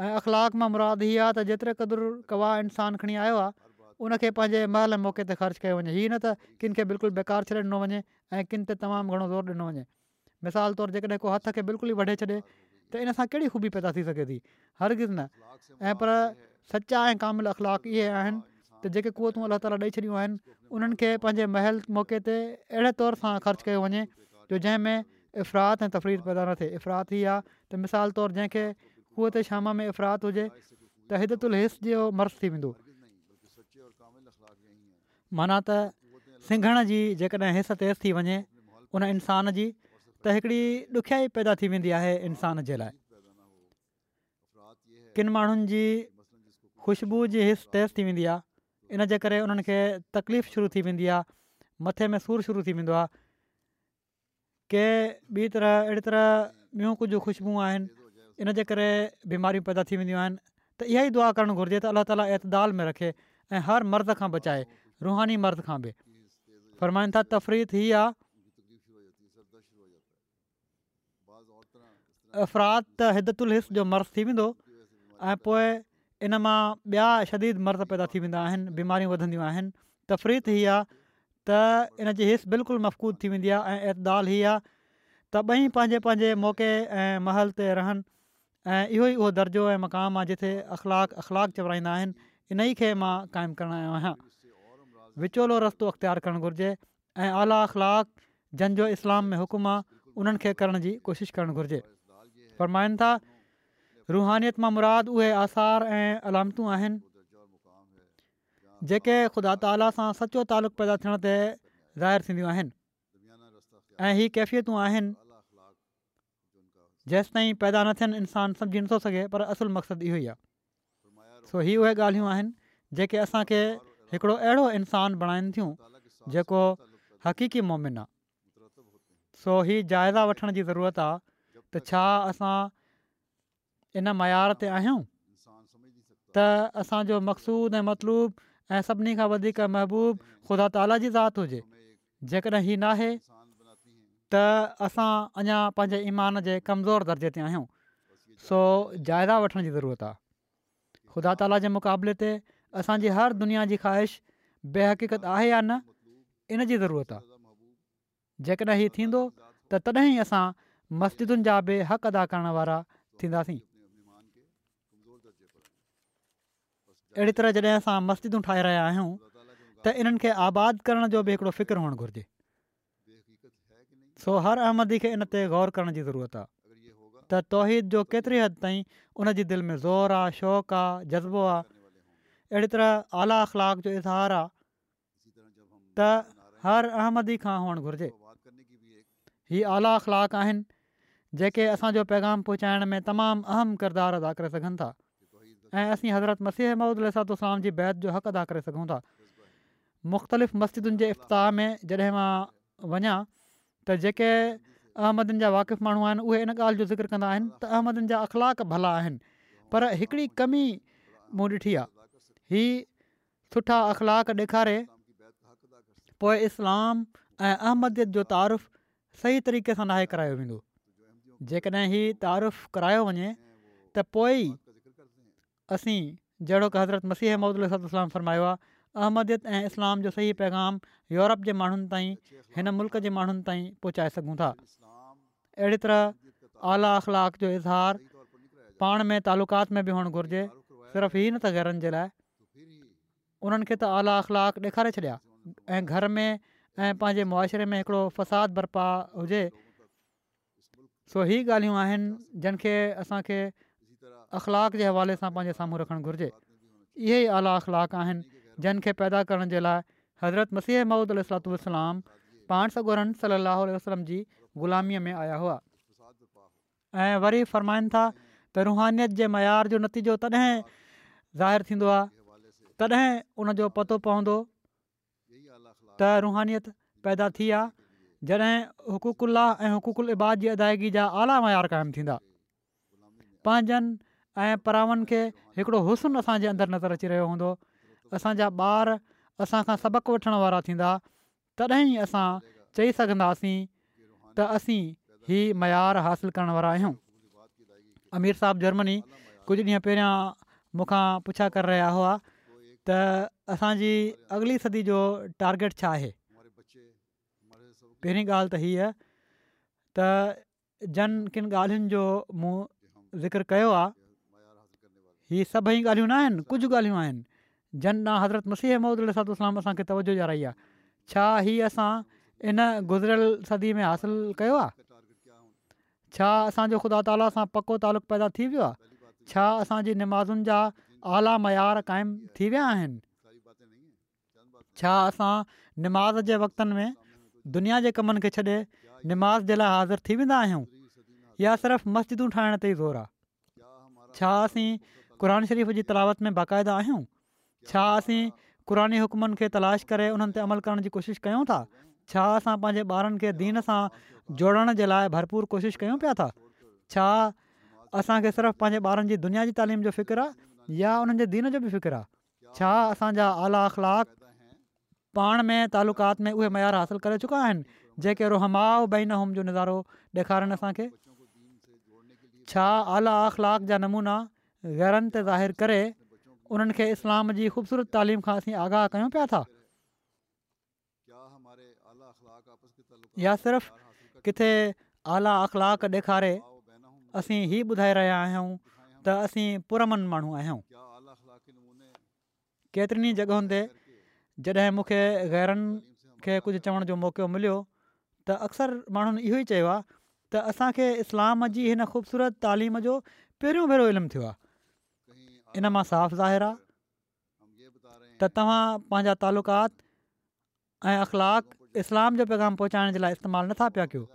ऐं अख़लाक़ मां मुराद हीअ आहे त जेतिरे क़दुरु क़बा इन्सानु खणी आयो आहे उनखे पंहिंजे महल मौक़े ते ख़र्चु कयो वञे हीअं न त किन खे बिल्कुलु बेकार छॾे ॾिनो वञे ऐं किन ते तमामु घणो ज़ोरु ॾिनो वञे मिसाल तौरु जे کو को हथ खे बिल्कुलु ई वढे छॾे त इन सां कहिड़ी ख़ूबी पैदा थी सघे थी हर سچا न ऐं पर सचा ऐं कामिल अख़लाक इहे आहिनि त जेके कुवतूं अलाह ताल ॾेई छॾियूं आहिनि उन्हनि खे पंहिंजे महल मौक़े ते अहिड़े तौर सां ख़र्चु कयो वञे जो जंहिंमें इफ़रात ऐं तफ़रीत पैदा न थिए इफ़रात ई आहे त मिसाल तौरु जंहिंखे कुअत शाम में इफ़रात हुजे त हिदतुल उलस जो माना त सिंघण जी जेकॾहिं हिस तेज़ थी वञे उन इंसान जी त हिकिड़ी ॾुखियाई पैदा थी वेंदी आहे इंसान जे लाइ किन माण्हुनि जी ख़ुशबू जी हिस तेज़ थी वेंदी आहे इनजे करे उन्हनि खे तकलीफ़ शुरू थी वेंदी आहे मथे में सूरु शुरू थी वेंदो आहे कंहिं ॿी तरह अहिड़ी तरह ॿियूं कुझु ख़ुशबू आहिनि इनजे करे बीमारियूं पैदा थी वेंदियूं आहिनि त इहा ई दुआ करणु घुरिजे त अलाह ताली में रखे ऐं हर मर्द खां बचाए रुहानी मर्द खां बि फ़रमाईनि था तफ़रीत ही आहे अफ़राद त हिदतुल हिस जो मर्ज़ थी वेंदो ऐं पोइ इन मां ॿिया शदीद मर्द पैदा थी वेंदा आहिनि बीमारियूं वधंदियूं आहिनि तफ़रीत ही आहे त इन जी हिस बिल्कुलु मफ़कूदु थी वेंदी आहे ऐं एताल हीअ आहे त ॿई पंहिंजे पंहिंजे मौक़े ऐं महल ते रहनि ऐं इहो ई उहो दर्जो ऐं मक़ामु आहे जिथे अख़लाक अख़लाक चवराईंदा आहिनि इन ई खे मां क़ाइमु करणु आयो आहियां विचोलो रस्तो अख़्तियारु करणु घुरिजे ऐं आला अख़लाक जंहिंजो इस्लाम में हुकुम आहे उन्हनि खे करण जी कोशिशि करणु घुरिजे फरमाइनि था रुहानीत मां मुराद उहे आसार ऐं अलामतियूं आहिनि जेके ख़ुदा ताला सां सचो तालुक़ु पैदा थियण ते ज़ाहिरु थींदियूं आहिनि ऐं इहे कैफ़ियतूं आहिनि जेसि पैदा न थियनि इंसानु सम्झी नथो सघे पर असुलु मक़सदु इहो ई आहे सो इहा उहे ॻाल्हियूं आहिनि जेके असांखे हिकिड़ो अहिड़ो इंसानु बणाइनि थियूं जेको हकीक़ी मोमिन आहे सो हीउ जाइदा वठण जी ज़रूरत आहे त छा असां इन मयार ते आहियूं त असांजो मक़सूद ऐं मतलबू ऐं सभिनी खां वधीक महबूबु ख़ुदा ताला जी ज़ात हुजे जेकॾहिं हीउ नाहे त असां अञा पंहिंजे ईमान जे कमज़ोर दर्जे ते आहियूं सो जाइदा वठण जी ज़रूरत आहे ख़ुदा ताला जे मुक़ाबले असांजी हर दुनिया जी ख़्वाहिश बेहक़ीक़त आहे या न इन जी ज़रूरत आहे जेकॾहिं हीउ थींदो त तॾहिं असां मस्जिदुनि जा बि हक़ु अदा करण वारा थींदासीं अहिड़ी तरह जॾहिं असां मस्जिदूं ठाहे रहिया आहियूं त इन्हनि खे आबाद करण जो बि हिकिड़ो फ़िक्रु हुअणु घुरिजे सो हर अहमदी खे इन ते ग़ौर करण जी ज़रूरत आहे त जो केतिरी हद ताईं उनजी दिलि में ज़ोर आहे शौक़ु आहे जज़्बो आहे अहिड़ी तरह आला अख़लाक जो इज़हार आहे हर अहमदी खां हुअणु घुरिजे हीअ आला अख़लाक आहिनि जेके असांजो पैगाम पहुचाइण में तमामु अहम किरदारु अदा करे सघनि था ऐं असीं हज़रत मसीह मौद लातोसाम जी बैत जो हक़ अदा करे सघूं था मुख़्तलिफ़ मस्जिदुनि जे इफ़्ताह में जॾहिं मां वञा त जेके अहमदनि जा वाक़िफ़ माण्हू आहिनि उहे इन ॻाल्हि जो ज़िक्र कंदा आहिनि त अहमदनि जा अख़लाक भला आहिनि पर हिकिड़ी कमी मूं ॾिठी आहे ही सुठा अख़लाक ॾेखारे पोइ इस्लाम ऐं अहमदियत जो तारुफ़ सही तरीक़े सां नाहे करायो वेंदो जेकॾहिं हीअ तारीफ़ु करायो वञे त पोइ असीं जहिड़ो की हज़रत मसीह महमद अल फरमायो आहे अहमदियत ऐं इस्लाम जो सही पैगाम यूरोप जे माण्हुनि ताईं हिन मुल्क़ जे माण्हुनि ताईं पहुचाए सघूं था अहिड़ी तरह आला अख़लाक़ जो इज़हार पाण में तालुक़ात में बि हुअणु घुरिजे सिर्फ़ु ई नथा घरनि जे लाइ उन्हनि खे त आला अख़लाक ॾेखारे छॾिया ऐं घर में ऐं पंहिंजे मुआशिरे में हिकिड़ो फ़साद बरपा हुजे सो हीअ ॻाल्हियूं आहिनि जंहिंखे असांखे अख़लाक़ जे हवाले सां पंहिंजे साम्हूं रखणु घुरिजे इहे ई आला अख़लाक़ आहिनि जंहिंखे पैदा करण जे लाइ हज़रत मसीह महमूदुतलाम पाण सां गुरन सलाहु वसलम जी ग़ुलामीअ में आया हुआ ऐं वरी फ़रमाइनि था त रुहनियत जे मयार जो नतीजो तॾहिं ज़ाहिर थींदो आहे तॾहिं उन पतो पवंदो त रुहनियत पैदा थी आहे जॾहिं हुकुकुल्लाह ऐं हुकूकुल इबाद जी अदायगी जा आला मयार क़ाइमु थींदा पंहिंजनि ऐं परावनि खे हिकिड़ो हुसन असांजे अंदरि नज़र अची रहियो हूंदो असांजा ॿार असां सबक़ु वठण वारा थींदा तॾहिं ई असां चई सघंदासीं त असीं हीउ मयार हासिलु करण वारा आहियूं अमीर साहब जर्मनी कुझु ॾींहं पहिरियां मूंखां पुछा करे रहिया हुआ त असांजी सदी जो टारगेट छा आहे पहिरीं ॻाल्हि त हीअ त जन किन ॻाल्हियुनि जो मूं ज़िकिर कयो आहे हीअ सभई ॻाल्हियूं न आहिनि कुझु ॻाल्हियूं आहिनि जन ना हज़रत मसीह महमूद अलाम असांखे तवजो ॼाई आहे छा हीअ असां इन गुज़रियल सदी में हासिलु कयो आहे छा असांजो ख़ुदा ताला सां पको तालुक़ु पैदा थी वियो आहे छा असांजी जा आला मयार काइमु थी विया आहिनि छा असां निमाज़ जे वक़्तनि में दुनिया जे कमनि खे छॾे निमाज़ जे लाइ हाज़िर थी वेंदा आहियूं या सिर्फ़ु मस्जिदूं ठाहिण ते ई ज़ोर आहे छा असीं क़ुर शरीफ़ जी तलावत में बाक़ाइदा आहियूं छा असीं क़ुरे हुकमनि खे तलाश करे उन्हनि ते अमल करण जी कोशिशि कयूं था छा असां पंहिंजे ॿारनि खे दीन सां जोड़ण जे लाइ भरपूर कोशिशि कयूं पिया था छा असांखे सिर्फ़ु पंहिंजे ॿारनि जी दुनिया जी तइलीम जो फ़िक्रु या उन्हनि दीन जो बि फ़िक्र आहे छा असांजा आला अख़लाक पाण में तालुकात में उहे मयार हासिलु करे चुका आहिनि जेके रुहमाउ बेन होम जो नज़ारो ॾेखारनि असांखे छा आला अख़लाक जा नमूना गैरं ते ज़ाहिर करे उन्हनि खे इस्लाम जी ख़ूबसूरत तालीम खां असीं आगाह कयूं पिया था या सिर्फ़ किथे आला अख़लाक ॾेखारे असीं ई ॿुधाए रहिया आहियूं त असीं पुरमन माण्हू आहियूं केतिरनि जॻहियुनि ते जॾहिं मूंखे गैरनि खे कुझु चवण जो मौको मिलियो त अक्सर माण्हुनि इहो ई चयो आहे त इस्लाम जी हिन ख़ूबसूरत तालीम जो पहिरियों भेरो इल्मु थियो इन मां साफ़ु ज़ाहिर आहे त तव्हां पंहिंजा तालुकात ऐं अख़लाक इस्लाम जो पैगाम पहुचाइण जे लाइ इस्तेमालु नथा पिया कयो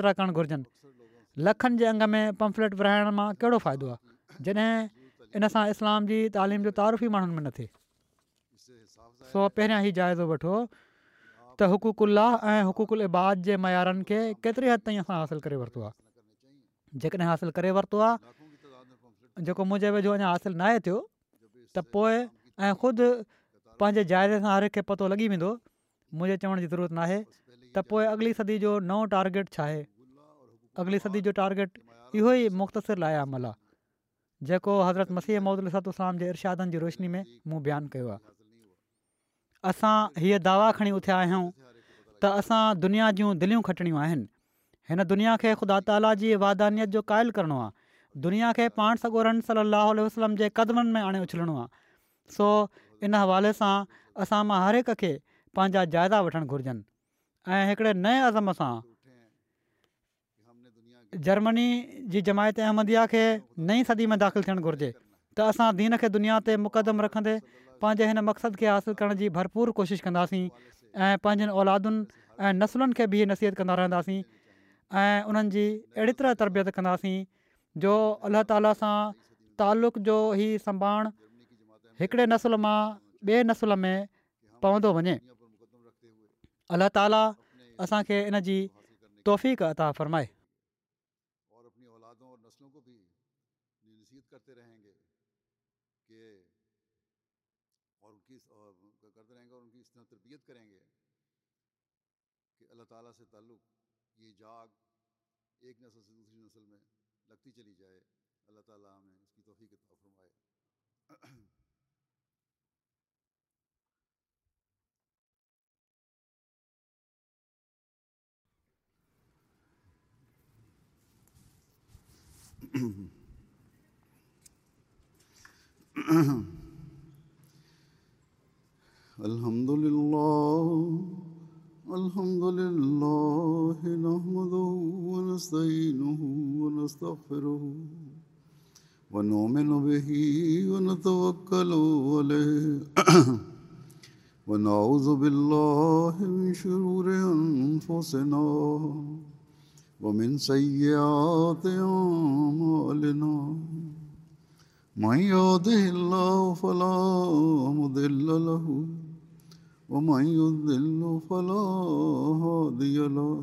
तरह करणु घुरिजनि लखनि जे अंग में पंफलेट विराइण मां कहिड़ो फ़ाइदो आहे जॾहिं इन सां इस्लाम जी तालीम जो तारुफ़ ई माण्हुनि में न थिए सो पहिरियां ई जाइज़ो वठो त حقوق ऐं हुक़ुकुल इबाद जे मयारनि खे केतिरे हद ताईं असां हासिलु करे वरितो आहे जेकॾहिं हासिलु करे वरितो आहे जेको मुंहिंजे वेझो अञा हासिलु न आहे थियो त पोइ ऐं ख़ुदि पंहिंजे जाइज़े सां हर पतो लॻी वेंदो मुंहिंजे चवण जी ज़रूरत न आहे त पोइ सदी जो नओं टारगेट छा आहे अॻिली सदी जो टारगेट इहो ई मुख़्तसिर आहे अमल आहे जेको हज़रत मसीह मोहदल लस्तोस जे इरशादनि जी रोशनी में मूं बयानु कयो आहे असां हीअ दावा खणी उथिया आहियूं त असां दुनिया जूं दिलियूं खटिणियूं आहिनि हिन दुनिया खे ख़ुदा ताला जी वादानियत जो क़ाइल करिणो आहे दुनिया खे पाण सगोरन रन सली वसलम जे क़दमनि में आणे उछलणो आहे सो इन हवाले सां असां मां हर हिक खे पंहिंजा जाइदा वठणु घुरिजनि ऐं नए अज़म सां जर्मनी जी जमायत अहमदिया खे नई सदी में दाख़िलु थियणु घुरिजे त असां दीन खे दुनिया ते मुक़दम रखंदे पंहिंजे हिन मक़सदु खे हासिलु करण जी भरपूर कोशिशि कंदासीं ऐं पंहिंजनि औलादुनि ऐं नसुलुनि खे बि नसीहत कंदा रहंदासीं ऐं उन्हनि जी अहिड़ी तरह तरबियत कंदासीं जो अल्ला ताला सां तालुक़ जो ई संभाण हिकिड़े नसुल मां ॿिए नसुल में पवंदो वञे अलाह ताला असांखे इन जी तोहफ़ अता फ़र्माए بھی نصیحت کرتے رہیں گے کہ اور ان کی کرتے رہیں گے اور ان کی اس طرح تربیت کریں گے کہ اللہ تعالیٰ سے تعلق یہ جاگ ایک نسل سے دوسری نسل میں لگتی چلی جائے اللہ تعالیٰ ہمیں اس کی توفیق عطا فرمائے ونؤمن به ونتوكل عليه ونعوذ بالله من شرور أنفسنا ومن سيئات أعمالنا من يهده الله فلا مضل له ومن يضل فلا هادي له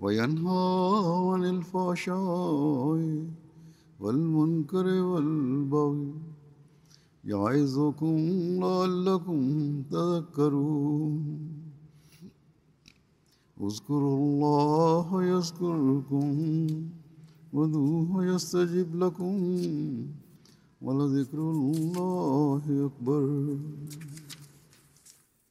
وينهى عن الفحشاء والمنكر والبغي يعظكم لعلكم تذكرون اذكروا الله يذكركم ودوه يستجيب لكم ولذكر الله أكبر